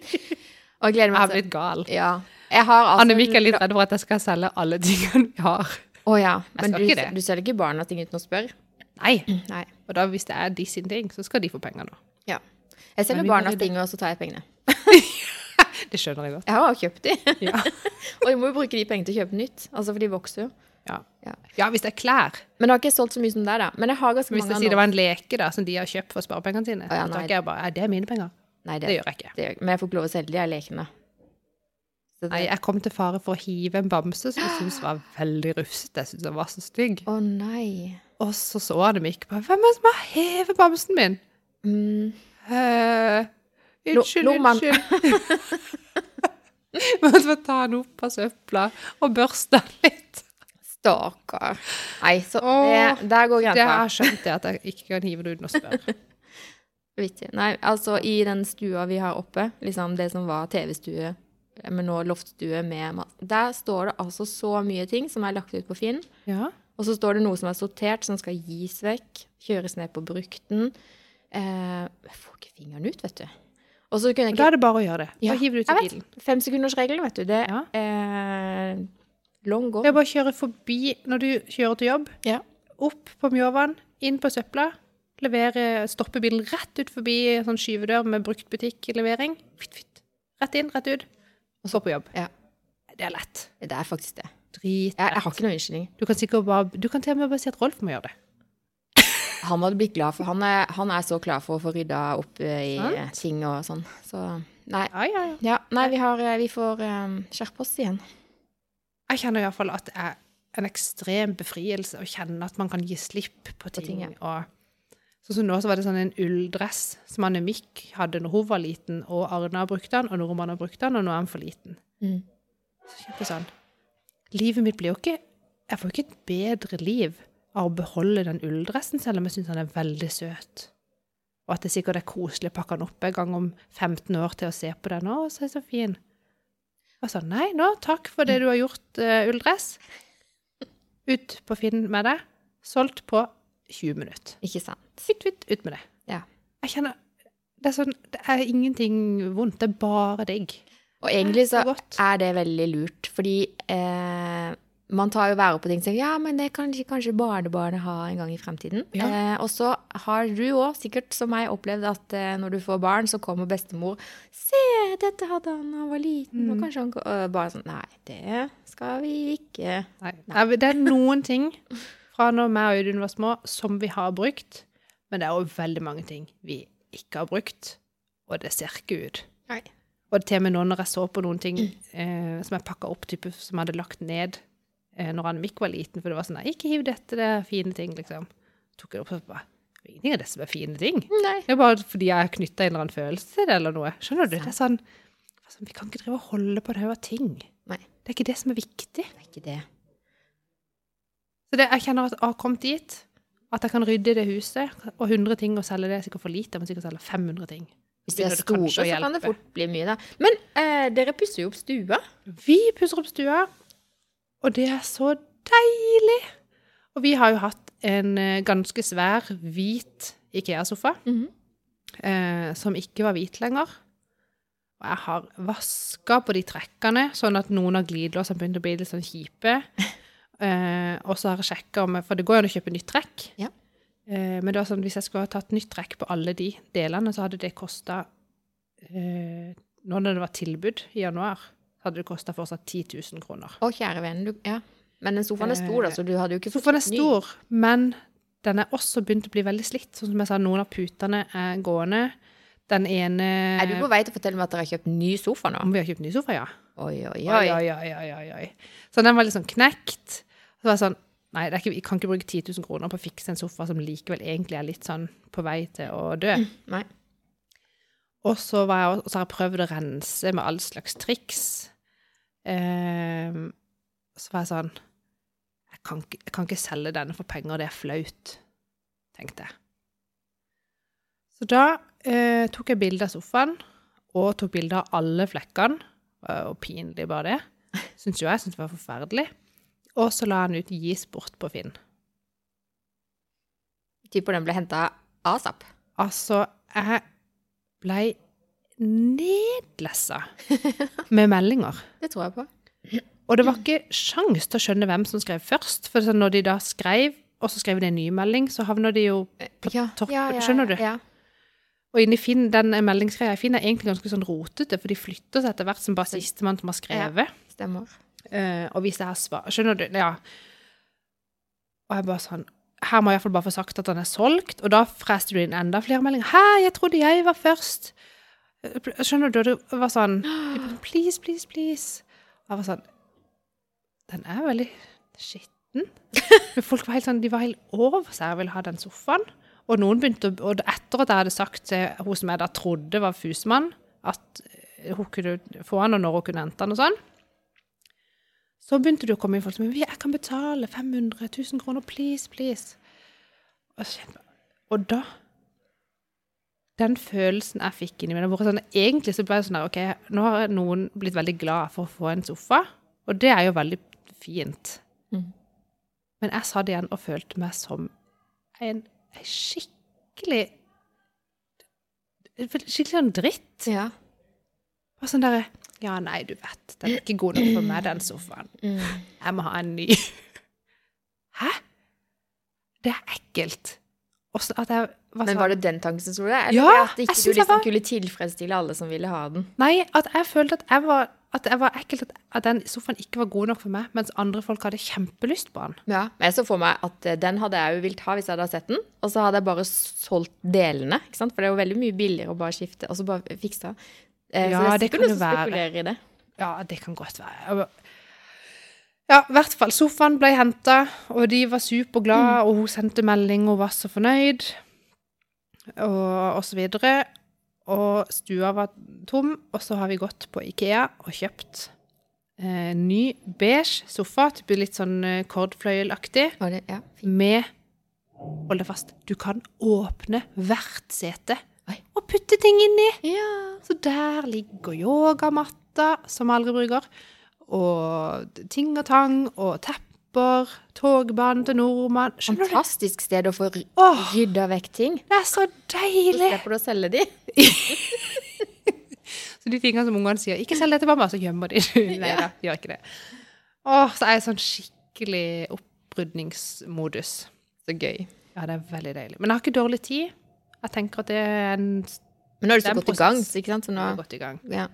Og jeg gleder Jeg meg har til blitt gal. Ja. Jeg har altså Anne Vik er litt redd for at jeg skal selge alle tingene vi har. Å ja. Men du, du selger ikke barna ting uten å spørre? Nei, Nei. og da hvis det er de sine ting, så skal de få penger nå. Ja. Jeg selger rydde. ting, og så tar jeg pengene. Det skjønner jeg godt. Jeg har kjøpt de. Ja. og jeg må jo bruke de pengene til å kjøpe nytt. Altså, for de vokser jo. Ja. Ja. ja, hvis det er klær. Men jeg har ikke solgt så mye som deg, da. Men jeg har ganske Hvis mange jeg sier det var en leke da, som de har kjøpt for sparepengene sine, Å ja, så tar jeg bare, er det mine penger. Nei, Det gjør jeg ikke. det gjør. Men jeg får ikke lov å selge de lekene. Det... Nei, jeg kom til fare for å hive en bamse som jeg syntes var veldig rufsete. Jeg syntes den var så stygg. Å nei. Og så så han dem ikke. Bare, Hvem er det som har hevet bamsen min? Mm. Eh, No- unnskyld, unnskyld. Måtte få ta den opp av søpla og børste den litt. Stakkar. Nei, så det, der går Det grensa. har skjønt, det at jeg ikke kan hive det uten å spørre. Vittig. Nei, altså i den stua vi har oppe, liksom det som var TV-stue, men nå loftstue med mat, der står det altså så mye ting som er lagt ut på Finn. Ja. Og så står det noe som er sortert, som skal gis vekk, kjøres ned på brukten. Eh, jeg får ikke fingeren ut, vet du. Og så kunne jeg ikke... da er det bare å gjøre det. Ja, Bare hive det ut i bilen. Femsekundersregelen, vet du. Det Ja. er long Det er bare å kjøre forbi når du kjører til jobb. Ja. Opp på Mjåvann, inn på søpla. Levere, stoppe bilen rett ut forbi sånn skyvedør med bruktbutikklevering. Fitt, fitt. Rett inn, rett ut. Og så på jobb. Ja. Det er lett. Det er faktisk det. Dritlett. Jeg, jeg har ikke noen unnskyldning. Du kan sikkert bare Du kan til og med bare si at Rolf må gjøre det. Han hadde blitt glad, for han er, han er så klar for å få rydda opp eh, i Sant. ting og sånn. Så nei. Ja, ja, ja. Ja, nei, vi, har, eh, vi får um, skjerpe oss igjen. Jeg kjenner iallfall at det er en ekstrem befrielse å kjenne at man kan gi slipp på ting. ting, ja. og Sånn som nå så var det sånn en ulldress som Anne Mikk hadde når hun var liten, og Arna brukte den, og Normann har brukt den, og nå er han for liten. Mm. Så kjente sånn Livet mitt blir jo ikke Jeg får jo ikke et bedre liv av å beholde den ulldressen, selv om jeg syns han er veldig søt. Og at det sikkert er koselig å pakke den opp en gang om 15 år til å se på den. Å, så er så fin. Og så, nei, nå, takk for det du har gjort, uh, ulldress. Ut på Finn med det. Solgt på 20 minutter. Ikke sant? Fitt, fitt, ut med det. Ja. Jeg kjenner Det er sånn Det er ingenting vondt. Det er bare digg. Og egentlig så er det veldig lurt, fordi eh, man tar jo vare på ting som ja, men det kan kanskje barnebarnet ha en gang i fremtiden. Ja. Eh, og så har du òg, sikkert som meg, opplevd at eh, når du får barn, så kommer bestemor Se, dette hadde han da han var liten. Og Mm. kanskje han og Bare sånn Nei, det skal vi ikke. Nei. Nei, Det er noen ting fra når vi og Audun var små, som vi har brukt. Men det er òg veldig mange ting vi ikke har brukt, og det ser ikke ut. Nei. Og til og med nå når jeg så på noen ting eh, som jeg pakka opp, type som jeg hadde lagt ned eh, når Anne-Mikk var liten, for det var sånn ikke hiv dette, det er fine ting, liksom. Tok jeg opp og bare "Det er Ingenting av det som er fine ting. Nei. Det er bare fordi jeg har knytta en eller annen følelse til det, eller noe. Skjønner du? Det er sånn, altså, Vi kan ikke drive og holde på en haug av ting. Nei. Det er ikke det som er viktig. Det er ikke det. Så det, jeg kjenner at jeg har kommet dit. At jeg kan rydde det huset. Og 100 ting å selge det er sikkert for lite. Jeg må sikkert selge 500 ting. Hvis de er store, så kan det fort bli mye, da. Men eh, dere pusser jo opp stua. Vi pusser opp stua, og det er så deilig. Og vi har jo hatt en eh, ganske svær, hvit Ikea-sofa, Mhm. eh, som ikke var hvit lenger. Og jeg har vaska på de trekkene, sånn at noen av glidelåsene begynte å bli litt sånn kjipe. Eh, og så har jeg sjekka om For det går jo an å kjøpe nytt trekk. Ja. Eh, men det var sånn, hvis jeg skulle ha tatt nytt trekk på alle de delene, så hadde det kosta eh, Nå når det var tilbud i januar, så hadde det kosta fortsatt 10 000 kroner. Å, kjære venn. Du, ja. Men den sofaen er stor, da, så du hadde jo ikke fått Sofaen er ny. stor, men den er også begynt å bli veldig slitt. Sånn som jeg sa, noen av putene er gående. Den ene Er du på vei til å fortelle meg at dere har kjøpt ny sofa nå? Om vi har kjøpt ny sofa, ja. Oi, oi. oi, oi, oi, oi, oi. Så den var litt sånn knekt. Så var jeg sånn Nei, det ikke, jeg kan ikke bruke 10 000 kroner på å fikse en sofa som likevel egentlig er litt sånn på vei til å dø. Nei. Og så, var jeg, og så har jeg prøvd å rense med all slags triks. Eh, så var jeg sånn jeg kan, ikke, jeg kan ikke selge denne for penger, det er flaut, tenkte jeg. Så da eh, tok jeg bilde av sofaen, og tok bilde av alle flekkene. Og pinlig bare det. Syns jo jeg. Syns det var forferdelig. Og så la han ut 'gis bort' på Finn. Tipper den ble henta asap. Altså, jeg blei nedlessa med meldinger. Det tror jeg på. Og det var ikke sjans til å skjønne hvem som skrev først. For når de da skrev, og så skrev de en ny melding, så havner de jo på Ja, toppen. Skjønner du? Ja. Og inni Finn, den meldingsgreia i Finn er egentlig ganske sånn rotete, for de flytter seg etter hvert som bare sistemann som har skrevet. Ja, Stemmer. Eh, og hvis jeg har svar Skjønner du? Ja. Og jeg bare sånn Her må jeg iallfall bare få sagt at han er solgt. Og da freste du inn enda flere meldinger. Hæ, jeg trodde jeg var først. Eh, Skjønner du? Det var sånn Please, please, please. Og jeg var sånn Den er veldig skitten. Men folk var helt sånn, de var helt over seg og ville ha den sofaen. Og noen begynte å, og etter at jeg hadde sagt til hun som jeg da trodde var fusmann, at hun kunne få han, og når hun kunne hente han og sånn, så begynte det å komme inn folk som «Vi- jeg kan betale 500 000 kroner, please, please. Og, kjente og da Den følelsen jeg fikk inni meg det sånn, Egentlig så ble det sånn der, OK, nå har noen blitt veldig glad for å få en sofa, og det er jo veldig fint. Mhm. Men jeg satt igjen og følte meg som en, en skikkelig Skikkelig sånn dritt. Ja. Og sånn derre Ja, nei, du vet, den er ikke god nok for meg, den sofaen. Mm. Jeg må ha en ny. Hæ? Det er ekkelt. Også at jeg var Men sånn var det den tanken som slo deg? Eller Ja, at jeg ikke synes du jeg liksom var- kunne tilfredsstille alle som ville ha den? Nei, at jeg følte at jeg var at det var ekkelt at, den sofaen ikke var god nok for meg, mens andre folk hadde kjempelyst på den. Ja, men jeg så for meg at eh, den hadde jeg jo vilt ha hvis jeg hadde sett den, og så hadde jeg bare solgt delene, ikke sant? For det er jo veldig mye billigere å bare skifte, og så bare fikse. Eh, Ja, så det er sikkert noen som spekulerer i det. Ja, det kan godt være. Ja, i hvert fall. Sofaen ble henta, og de var superglade, og hun sendte melding og var så fornøyd, og, og så videre. Og stua var tom, og så har vi gått på Ikea og kjøpt eh, ny beige sofa, type litt sånn eh, kordfløyelaktig, ja. med Hold deg fast. Du kan åpne hvert sete. Og putte ting inni. ja. Så der ligger yogamatta, som vi aldri bruker, og ting og tang, og tepper, togbanen til nordmann. Fantastisk sted å få ry- rydda vekk ting. det er så deilig! Så slipper du å selge de. Så de tingene som ungene sier, ikke selg det til mamma, så gjemmer de det. Nei da, gjør ikke det. Åh, så er jeg sånn skikkelig opprydningsmodus. Så gøy. Ja, det er veldig deilig. Men jeg har ikke dårlig tid. Jeg tenker at det er en Men nå er du Det så godt i gang, ikke sant? Så nå, godt i gang. ja.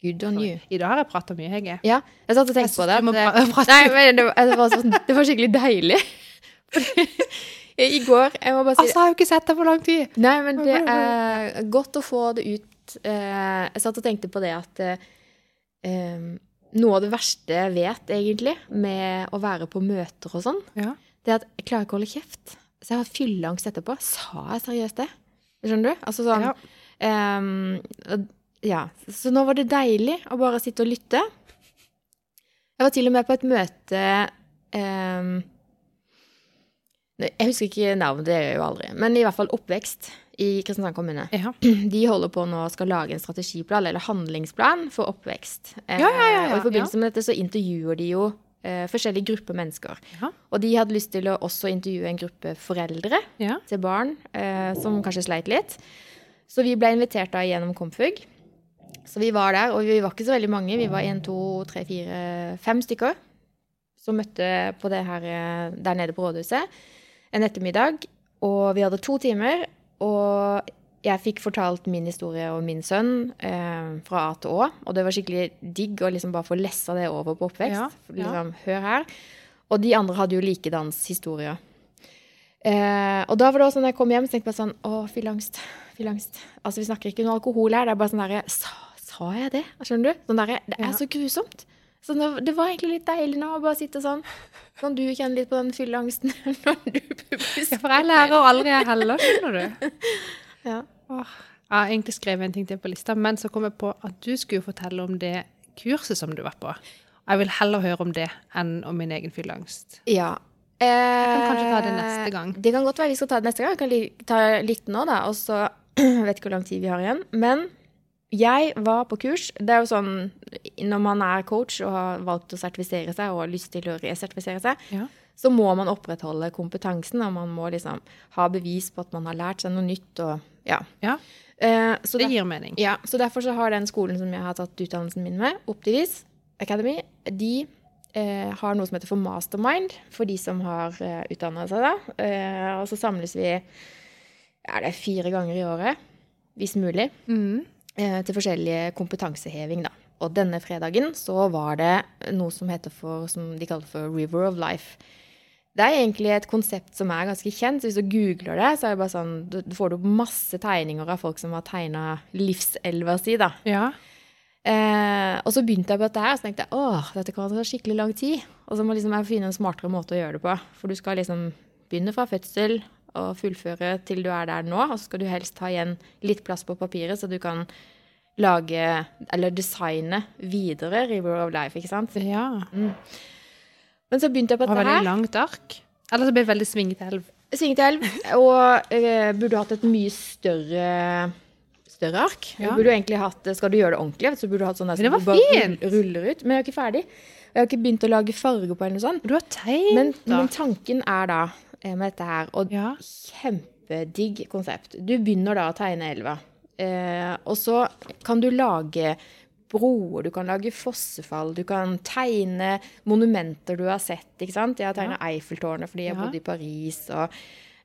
Good on you. I dag har jeg prata mye, Hege. Ja, jeg satt og tenkte på det. det- Nei, men det var, det var, sånn, det var skikkelig deilig. I går Jeg må bare si Altså, jeg har jo ikke sett deg på lang tid. Nei, men det er godt å få det ut. Eh, jeg satt og tenkte på det at eh, noe av det verste jeg vet, egentlig, med å være på møter og sånn, Ja. det er at jeg klarer ikke å holde kjeft. Så jeg har fylleangst etterpå. Sa jeg seriøst det? Skjønner du? Altså sånn Ja. Um, Ja. Så nå var det deilig å bare sitte og lytte. Jeg var til og med på et møte um, Jeg husker ikke navnet, det gjør jeg jo aldri. Men i hvert fall oppvekst i Kristiansand kommune. Ja. De holder på nå og skal lage en strategiplan, eller handlingsplan, for oppvekst. Eh, Ja, ja, ja, ja, og i forbindelse med dette så intervjuer de jo eh, forskjellige grupper mennesker. Ja. Og de hadde lyst til å også intervjue en gruppe foreldre Ja. til barn eh, som kanskje sleit litt. Så vi ble invitert da gjennom Komfug. Så vi var der, og vi var ikke så veldig mange. Vi var én, to, tre, fire, fem stykker som møtte på det her eh, der nede på rådhuset en ettermiddag. Og vi hadde to timer, og jeg fikk fortalt min historie og min sønn eh, fra A til Å. Og det var skikkelig digg å liksom bare få lessa det over på oppvekst. Ja, Liksom, Hør her. Og de andre hadde jo likedans historier. Eh, og da var det også når jeg kom hjem, så tenkte jeg bare sånn Å, fylleangst. Fylleangst. Altså, vi snakker ikke noe alkohol her. Det er bare sånn derre sa, sa jeg det? Skjønner du? Sånn der, Det er Ja. så grusomt. Så det, det var egentlig litt deilig nå å bare sitte sånn. Kan du kjenne litt på den fylleangsten når du ja, for jeg lærer aldri, jeg heller, skjønner du. Ja. Åh. Jeg har egentlig skrevet en ting til på lista, men så kom jeg på at du skulle fortelle om det kurset som du var på. Jeg vil heller høre om det enn om min egen fylleangst. ja. Jeg kan kanskje ta det neste gang. Det kan godt være vi skal ta det neste gang. Vi kan li ta litt nå, da. Og så vet ikke hvor lang tid vi har igjen. Men jeg var på kurs. Det er jo sånn når man er coach og har valgt å sertifisere seg og har lyst til å resertifisere seg, Ja. Så må man opprettholde kompetansen, og man må liksom ha bevis på at man har lært seg noe nytt og ja. Ja, Eh, så det gir mening. ja, så derfor så har den skolen som jeg har tatt utdannelsen min med, Optivis Academy, de eh, har noe som heter for Mastermind, for de som har eh, utdannet seg da. Eh, og så samles vi, er det fire ganger i året, hvis mulig, mm. eh, til forskjellige kompetanseheving da. Og denne fredagen så var det noe som heter for, som de kaller for River of Life. Det er egentlig et konsept som er ganske kjent. Hvis du googler det, så er det bare sånn, du, får du masse tegninger av folk som har tegna livselva si. da. Ja. Eh, og så begynte jeg på dette her, og så tenkte jeg åh, dette kan ta skikkelig lang tid. Og så må liksom jeg finne en smartere måte å gjøre det på. For du skal liksom begynne fra fødsel og fullføre til du er der nå. Og så skal du helst ha igjen litt plass på papiret, så du kan lage, eller designe videre River of Life, ikke sant. ja. Men så begynte jeg på Det var dette veldig langt ark. Eller så blir det veldig svingete elv. Svingetelv. Og eh, burde hatt et mye større større ark. Ja. Burde egentlig hatt, Skal du gjøre det ordentlig, så burde du hatt sånn der som var bare fint. ruller ut. Men jeg er ikke ferdig. Jeg har ikke begynt å lage farger på eller noe sånt. Du har tegn, Men, men tanken er da eh, med dette her, og Ja. kjempedigg konsept. Du begynner da å tegne elva. Eh, og så kan du lage broer, du kan lage fossefall, du kan tegne monumenter du har sett. ikke sant? Jeg har tegna Eiffeltårnet fordi jeg Ja. bodde i Paris, og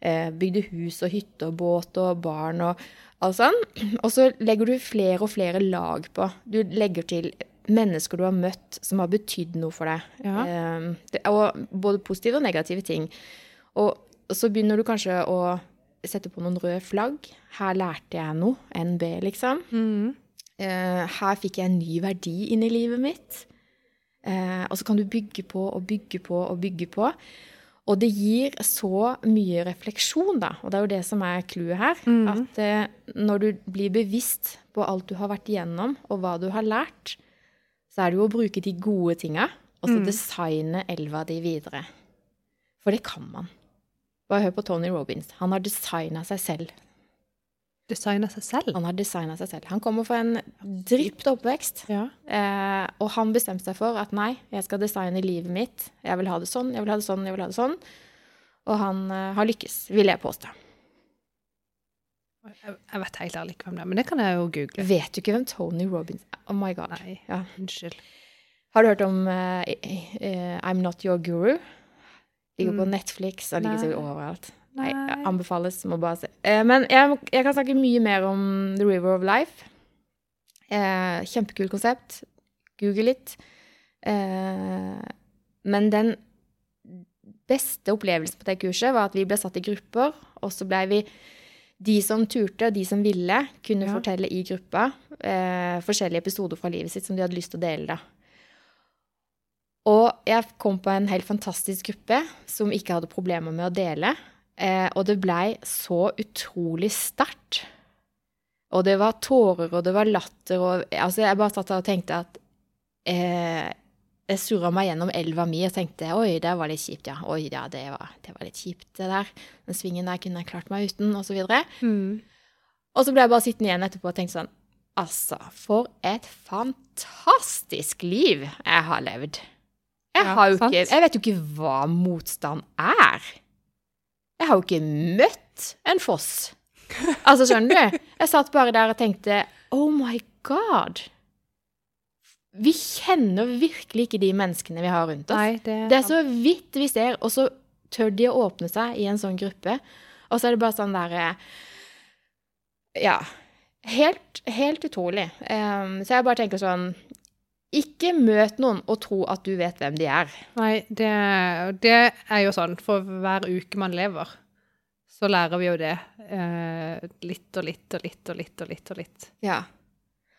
eh, bygde hus og hytte og båt og barn og alt sånn. Og så legger du flere og flere lag på. Du legger til mennesker du har møtt som har betydd noe for deg. Ja. Eh, det, og både positive og negative ting. Og så begynner du kanskje å sette på noen røde flagg. Her lærte jeg noe. NB, liksom. Mhm. Eh, her fikk jeg en ny verdi inn i livet mitt. Eh, og så kan du bygge på og bygge på og bygge på. Og det gir så mye refleksjon, da. Og det er jo det som er clouet her. Mm. At eh, når du blir bevisst på alt du har vært igjennom, og hva du har lært, så er det jo å bruke de gode tinga, og så mm. designe elva di videre. For det kan man. Bare hør på Tony Robins. Han har designa seg selv. Designer seg selv. Han har designa seg selv. Han kommer fra en drypt oppvekst. Ja. Eh, og han bestemte seg for at nei, jeg skal designe livet mitt. Jeg vil ha det sånn, jeg vil ha det sånn, jeg vil ha det sånn. Og han eh, har lykkes, vil jeg påstå. Jeg jeg vet helt ærlig ikke hvem det er, men det kan jeg jo google. Vet du ikke hvem Tony Robins? Oh my god. Nei, Ja. unnskyld. Har du hørt om eh, uh, I'm Not Your Guru? Ligger på Mm. Netflix og ligger sikkert overalt. Nei, Nei. anbefales. Må bare se. Eh, men jeg, jeg kan snakke mye mer om The River of Life. Eh, kjempekult konsept. Google litt. Eh, men den beste opplevelsen på det kurset var at vi ble satt i grupper, og så ble vi de som turte, og de som ville, kunne Ja. fortelle i gruppa eh, forskjellige episoder fra livet sitt som de hadde lyst til å dele. da. Og jeg kom på en helt fantastisk gruppe som ikke hadde problemer med å dele. Eh, og det blei så utrolig sterkt. Og det var tårer, og det var latter, og altså jeg bare satt der og tenkte at eh, Jeg surra meg gjennom elva mi og tenkte oi, det var litt kjipt, ja. Oi, ja, det var, det var litt kjipt, det der. Den svingen der kunne jeg klart meg uten, og så videre. Mm. Og så ble jeg bare sittende igjen etterpå og tenkte sånn Altså, for et fantastisk liv jeg har levd. Jeg, Ja, har ikke, jeg vet jo ikke hva motstand er. Jeg har jo ikke møtt en foss. Altså, skjønner du? Jeg satt bare der og tenkte Oh my God. Vi kjenner virkelig ikke de menneskene vi har rundt oss. Nei, det, Det er så vidt vi ser, og så tør de å åpne seg i en sånn gruppe. Og så er det bare sånn derre Ja. Helt, helt utrolig. Um, så jeg bare tenker sånn Ikke møt noen og tro at du vet hvem de er. Nei, det, det er jo sånn. For hver uke man lever, så lærer vi jo det. Eh, litt og litt og litt og litt og litt. og litt. Ja.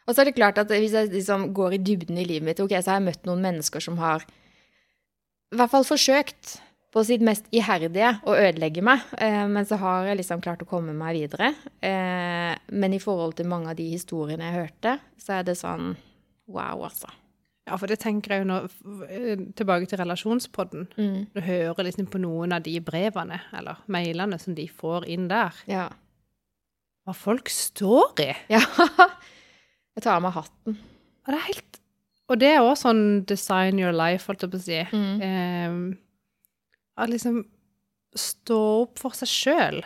Og så er det klart at hvis jeg liksom går i dybden i livet mitt, ok, så har jeg møtt noen mennesker som har i hvert fall forsøkt på sitt mest iherdige å ødelegge meg, eh, men så har jeg liksom klart å komme meg videre. Eh, men i forhold til mange av de historiene jeg hørte, så er det sånn wow, altså. Ja, for det tenker jeg jo nå eh, Tilbake til relasjonspodden. Mm. Du hører liksom på noen av de brevene eller mailene som de får inn der. Ja. Hva folk står i. ja. Jeg tar av meg hatten. Og det er helt Og det er også sånn design your life, holdt jeg på å si. Mm. Eh, at liksom stå opp for seg sjøl.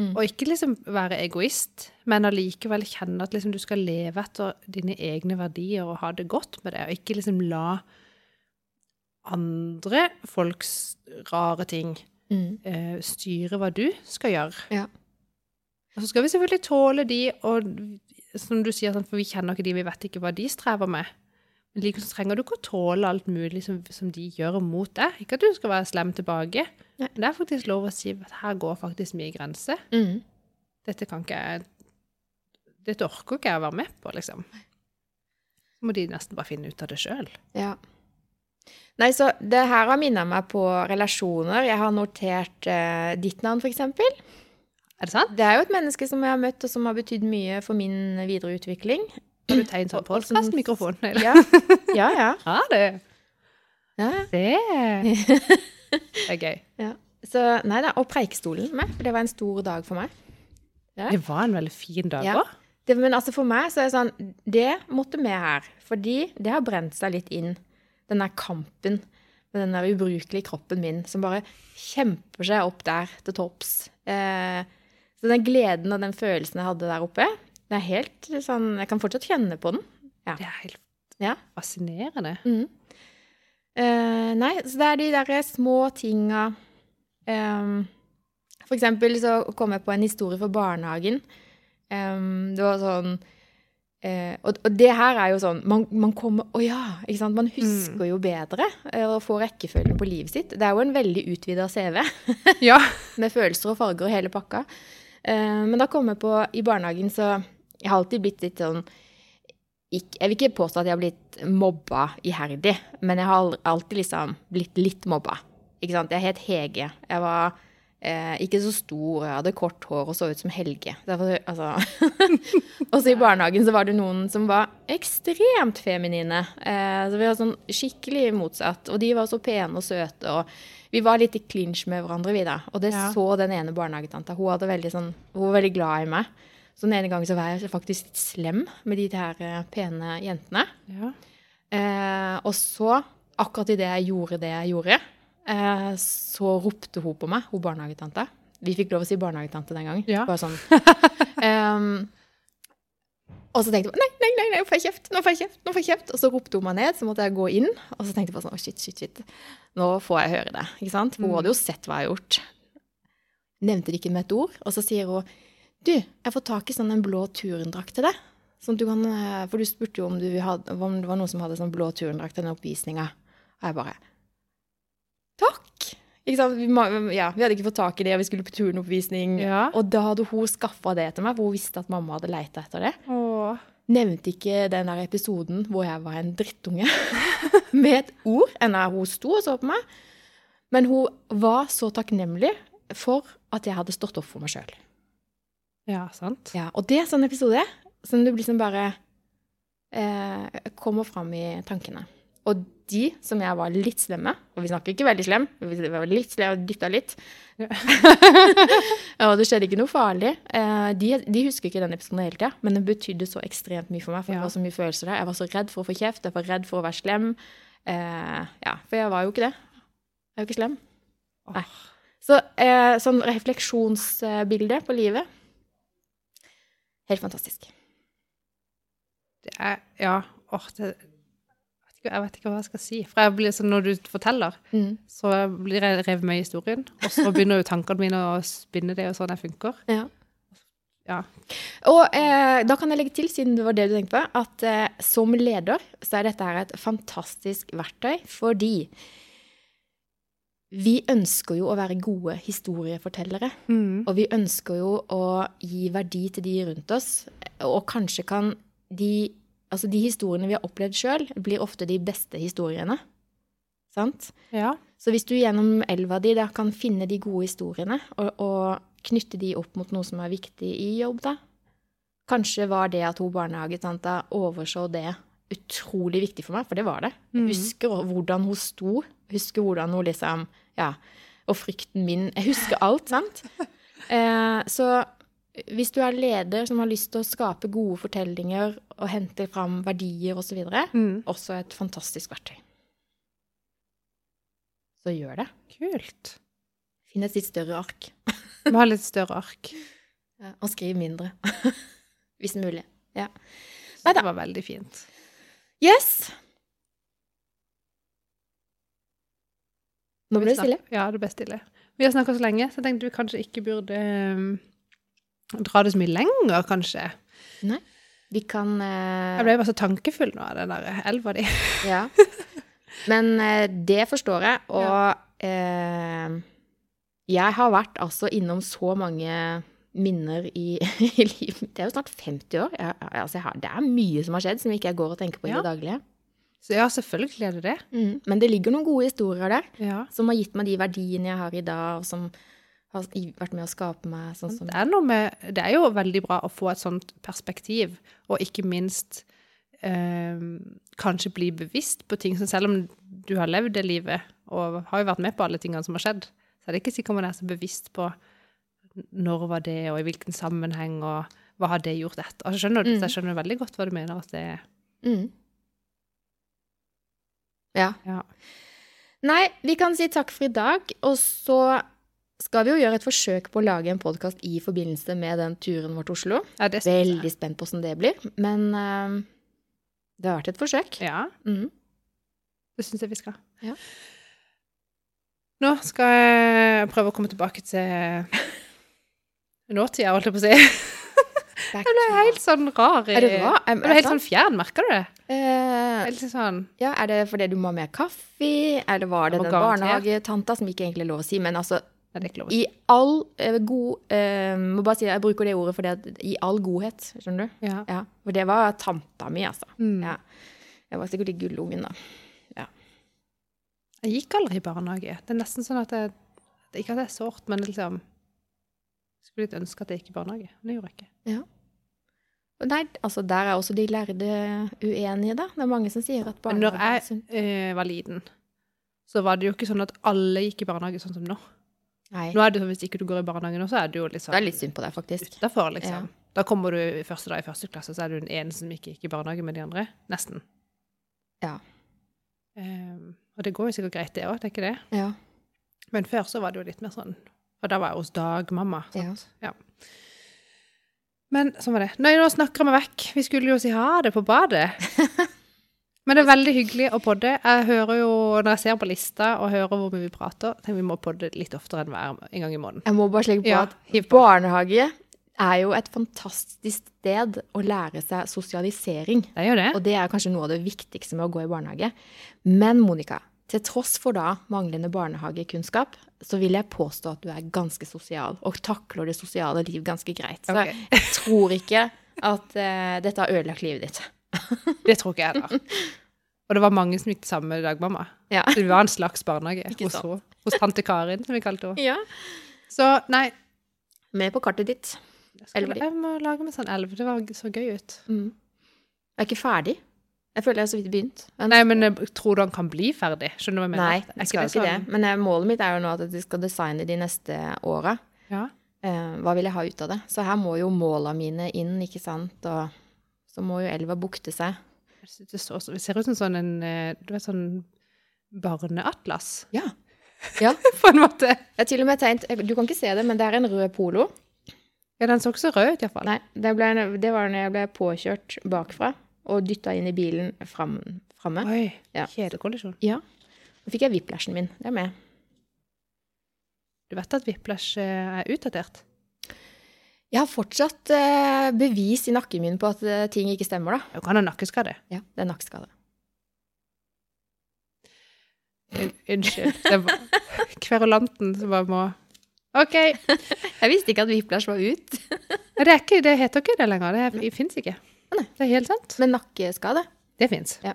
Mm. Og ikke liksom være egoist, men allikevel kjenne at liksom du skal leve etter dine egne verdier og ha det godt med det, og ikke liksom la andre folks rare ting Mm. uh, styre hva du skal gjøre. Ja. Og så skal vi selvfølgelig tåle de, og som du sier, sånn, for vi kjenner ikke de, vi vet ikke hva de strever med. Likevel trenger du ikke å tåle alt mulig som, som de gjør mot deg. Ikke at du skal være slem tilbake. Nei. Men det er faktisk lov å si at her går faktisk mye grenser. Mm. Dette kan ikke jeg Dette orker ikke jeg å være med på, liksom. Så må de nesten bare finne ut av det sjøl. Ja. Nei, så det her har minnet meg på relasjoner. Jeg har notert eh, ditt navn, eksempel. Er det sant? Det er jo et menneske som jeg har møtt, og som har betydd mye for min videre utvikling. Har du sånn Og- og som- podkastmikrofon? Ja, ja. ja. Har det, ja. det er gøy. ja. Så nei da, og preikestolen med, for det var en stor dag for meg. Det var en veldig fin dag Ja. òg. Ja. men altså for meg så er det sånn Det måtte med her. Fordi det har brent seg litt inn, den der kampen med den der ubrukelige kroppen min som bare kjemper seg opp der til topps. Eh, så den gleden og den følelsen jeg hadde der oppe, det er helt sånn Jeg kan fortsatt kjenne på den. Det er helt Ja. fascinerende. Mm. Uh, nei, så det er de derre små tinga um, For eksempel så kom jeg på en historie for barnehagen. Um, det var sånn uh, og, og det her er jo sånn Man, man kommer Å ja! Ikke sant? Man husker jo bedre uh, og får rekkefølgen på livet sitt. Det er jo en veldig utvida CV Ja. med følelser og farger og hele pakka. Eh, men da kom jeg på I barnehagen så Jeg har alltid blitt litt sånn Jeg vil ikke påstå at jeg har blitt mobba iherdig, men jeg har alltid liksom blitt litt mobba. Ikke sant? Jeg het Hege. Jeg var eh, ikke så stor, jeg hadde kort hår og så ut som Helge. Derfor, altså. også i barnehagen så var det noen som var ekstremt feminine. Eh, så vi var sånn skikkelig motsatt. Og de var så pene og søte. og vi var litt i clinch med hverandre, vi da. Og det Ja. så den ene barnehagetanta. Hun, hadde veldig sånn, hun var veldig glad i meg. Så den ene gangen så var jeg faktisk litt slem med de her eh, pene jentene. ja. Eh, og så, akkurat idet jeg gjorde det jeg gjorde, eh, så ropte hun på meg, hun barnehagetanta. Vi fikk lov å si barnehagetante den gangen. Ja. Bare sånn. um, og så tenkte jeg nei, nei, nei, nei, nå får jeg kjeft, nå får jeg kjeft, nå får jeg kjeft. Og så ropte hun meg ned, så måtte jeg gå inn. Og så tenkte jeg bare sånn, å shit, shit, shit. Nå får jeg høre det, ikke sant? For hun hadde jo sett hva jeg har gjort. Nevnte det ikke med et ord. Og så sier hun, du, jeg får tak i sånn en blå turendrakt til deg. Sånn du kan, eh, for du spurte jo om, du hadde, om det var noen som hadde sånn blå turendrakt til den oppvisninga. Og jeg bare Takk! Ikke sant? Vi, ja, vi hadde ikke fått tak i det, og vi skulle på turnoppvisning. Ja. Og da hadde hun skaffa det til meg, for hun visste at mamma hadde leita etter det. Åh. Nevnte ikke den der episoden hvor jeg var en drittunge med et ord, Enda hun sto og så på meg. Men hun var så takknemlig for at jeg hadde stått opp for meg sjøl. Ja, sant. Ja, og det er sånn episode som du liksom bare eh, kommer fram i tankene. Og de som jeg var litt slemme, og vi snakker ikke veldig slem, vi var litt slem og dytta litt, og det skjedde ikke noe farlig, eh, de, de husker ikke den episoden hele tida, men den betydde så ekstremt mye for meg, for Ja. det var så mye følelser der. Jeg var så redd for å få kjeft, jeg var redd for å være slem. Eh, ja, for jeg var jo ikke det. Jeg er jo ikke slem. Nei. Så eh, sånn refleksjonsbilde på livet Helt fantastisk. Det er, ja, åh, det, jeg vet ikke- hva jeg skal si. For blir sånn, når du forteller, Mm. så blir jeg revet med i historien, og så begynner jo tankene mine å spinne det, og sånn jeg funker. Ja. Ja. Og eh, da kan jeg legge til, siden det var det du tenkte på, at eh, som leder så er dette her et fantastisk verktøy, fordi vi ønsker jo å være gode historiefortellere. Mm. Og vi ønsker jo å gi verdi til de rundt oss, og kanskje kan de Altså, de historiene vi har opplevd sjøl, blir ofte de beste historiene. Sant? Ja. Så hvis du gjennom elva di da kan finne de gode historiene, og, og knytte de opp mot noe som er viktig i jobb, da Kanskje var det at hun barnehagetanta overså det utrolig viktig for meg, for det var det. Jeg Mhm. husker hvordan hun sto, husker hvordan hun liksom Ja. Og frykten min Jeg husker alt, sant? Eh, så hvis du er leder som har lyst til å skape gode fortellinger og hente fram verdier osv., Mm. også et fantastisk verktøy. Så gjør det. Kult. Finn et litt større ark. Vi har litt større ark. Og skriv mindre. Hvis mulig. Ja. Nei, det var veldig fint. Yes! Nå ble det stille. Ja, det ble stille. Vi har snakka så lenge, så jeg tenkte vi kanskje ikke burde um, dra det så mye lenger, kanskje. Nei. Vi kan uh... Jeg ble bare så tankefull nå av den der elva di. Ja. Men uh, det forstår jeg, og uh, jeg har vært altså innom så mange minner i, i livet mitt. Det er jo snart 50 år. Jeg, altså jeg har, det er mye som har skjedd som ikke jeg går og tenker på i Ja. det daglige. Så ja, selvfølgelig er det det. Mm. Men det ligger noen gode historier der Ja. som har gitt meg de verdiene jeg har i dag, og som har vært med å skape meg sånn som Det er, med, det er jo veldig bra å få et sånt perspektiv, og ikke minst eh, kanskje bli bevisst på ting. Så selv om du har levd det livet, og har jo vært med på alle tingene som har skjedd, så er det ikke sikkert man er så bevisst på når var det, og i hvilken sammenheng, og hva har det gjort etter. Altså, skjønner du, Mm. så Jeg skjønner veldig godt hva du mener. at det mm. Ja. Ja. Nei, vi kan si takk for i dag, og så skal vi jo gjøre et forsøk på å lage en podkast i forbindelse med den turen vår til Oslo. ja, det synes jeg. Veldig spent på hvordan det blir, men uh, det har vært et forsøk. Ja, Mm. det syns jeg vi skal. Ja. Nå skal jeg prøve å komme tilbake til nåtida, holdt jeg på å si. Jeg ble helt sånn rar. i- Er det rar? Jeg ble helt sånn fjern, merker du det? Eh, Helt sånn ja, er det fordi du må ha mer kaffe, eller var det den barnehagetanta som ikke egentlig er lov å si, men altså i all uh, god uh, Må bare si Jeg bruker det ordet fordi at i all godhet, skjønner du? Ja. Ja, for det var tanta mi, altså. Mm. Ja. Jeg var sikkert i gullungen, da. Ja. Jeg gikk aldri i barnehage. Det er nesten sånn at jeg Ikke at det er sårt, men liksom Skulle litt ønske at jeg gikk i barnehage. Men det gjorde jeg ikke. Og Nei, altså der er også de lærde uenige, da. Det er mange som sier at når barnehage er jeg sunt. eh, var liten, så var det jo ikke sånn at alle gikk i barnehage sånn som nå. Nei, Nå er det sånn Hvis ikke du går i barnehage nå, så er du jo sånn det er litt synd på deg, faktisk. Utenfor, liksom. Ja. Da kommer du første dag i første klasse, så er du den ene som ikke gikk i barnehage med de andre. Nesten. Ja. Um, og det går jo sikkert greit, det òg, er ikke det. Ja. Men før så var det jo litt mer sånn For da var jeg hos dagmamma. Sant? Ja. Men sånn var det. Nei, nå snakker vi vekk. Vi skulle jo si ha det på badet. Men det er veldig hyggelig å podde. Jeg hører jo, når jeg ser på lista og hører hvor mye vi prater, tenker vi må podde litt oftere enn hver en gang i måneden. Jeg må bare slegge på Ja, at på. barnehage er jo et fantastisk sted å lære seg sosialisering. Det er jo det. Og det er kanskje noe av det viktigste med å gå i barnehage. Men Monica, til tross for da manglende barnehagekunnskap, så vil jeg påstå at du er ganske sosial og takler det sosiale liv ganske greit. Så okay. jeg tror ikke at uh, dette har ødelagt livet ditt. Det tror ikke jeg heller. Og det var mange som gikk til samme dagmamma. Ja. Så det var en slags barnehage hos, hos tante Karin, som vi kalte henne. ja. Så nei, Med på kartet ditt. jeg, jeg må lage meg sånn elv. Det var så gøy ut. Mm. Jeg er ikke ferdig. Jeg føler jeg har så vidt begynt. Men- Nei, men jeg tror du han kan bli ferdig? Skjønner du hva jeg mener? Nei, jeg skal ikke det. Men eh, målet mitt er jo nå at jeg skal designe de neste åra. Ja. Eh, hva vil jeg ha ut av det? Så her må jo måla mine inn, ikke sant? Og så må jo elva bukte seg. Det, så, det ser ut som sånn en eh, du vet, sånn barneatlas, Ja. Ja. på en måte. Jeg har til og med tegnet Du kan ikke se det, men det er en rød polo. Ja, den så ikke så rød ut, iallfall. Nei, det, ble, det var når jeg ble påkjørt bakfra og dytta inn i bilen fram, framme. Oi. Ja. Kjedekollisjon. Ja. Da fikk jeg whiplashen min. Det er med. Du vet at whiplash eh, er utdatert? Jeg har fortsatt eh, bevis i nakken min på at eh, ting ikke stemmer, da. Du kan ha nakkeskade. Ja, det er nakkeskade. Un- Unnskyld. Det var kverulanten som bare må OK. Jeg visste ikke at whiplash var ut. Nei, Det, er ikke, det heter ikke det lenger. Det, det fins ikke. Nei. Det er helt sant. Men nakkeskade? Det fins. Ja.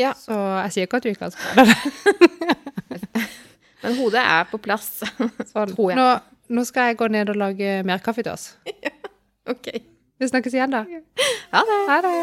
Ja. Så jeg sier ikke at du ikke har skade. Men hodet er på plass. Sånn. Tror jeg. Nå, nå skal jeg gå ned og lage mer kaffe til oss. ok. Vi snakkes igjen, da. Ha det. Ha det.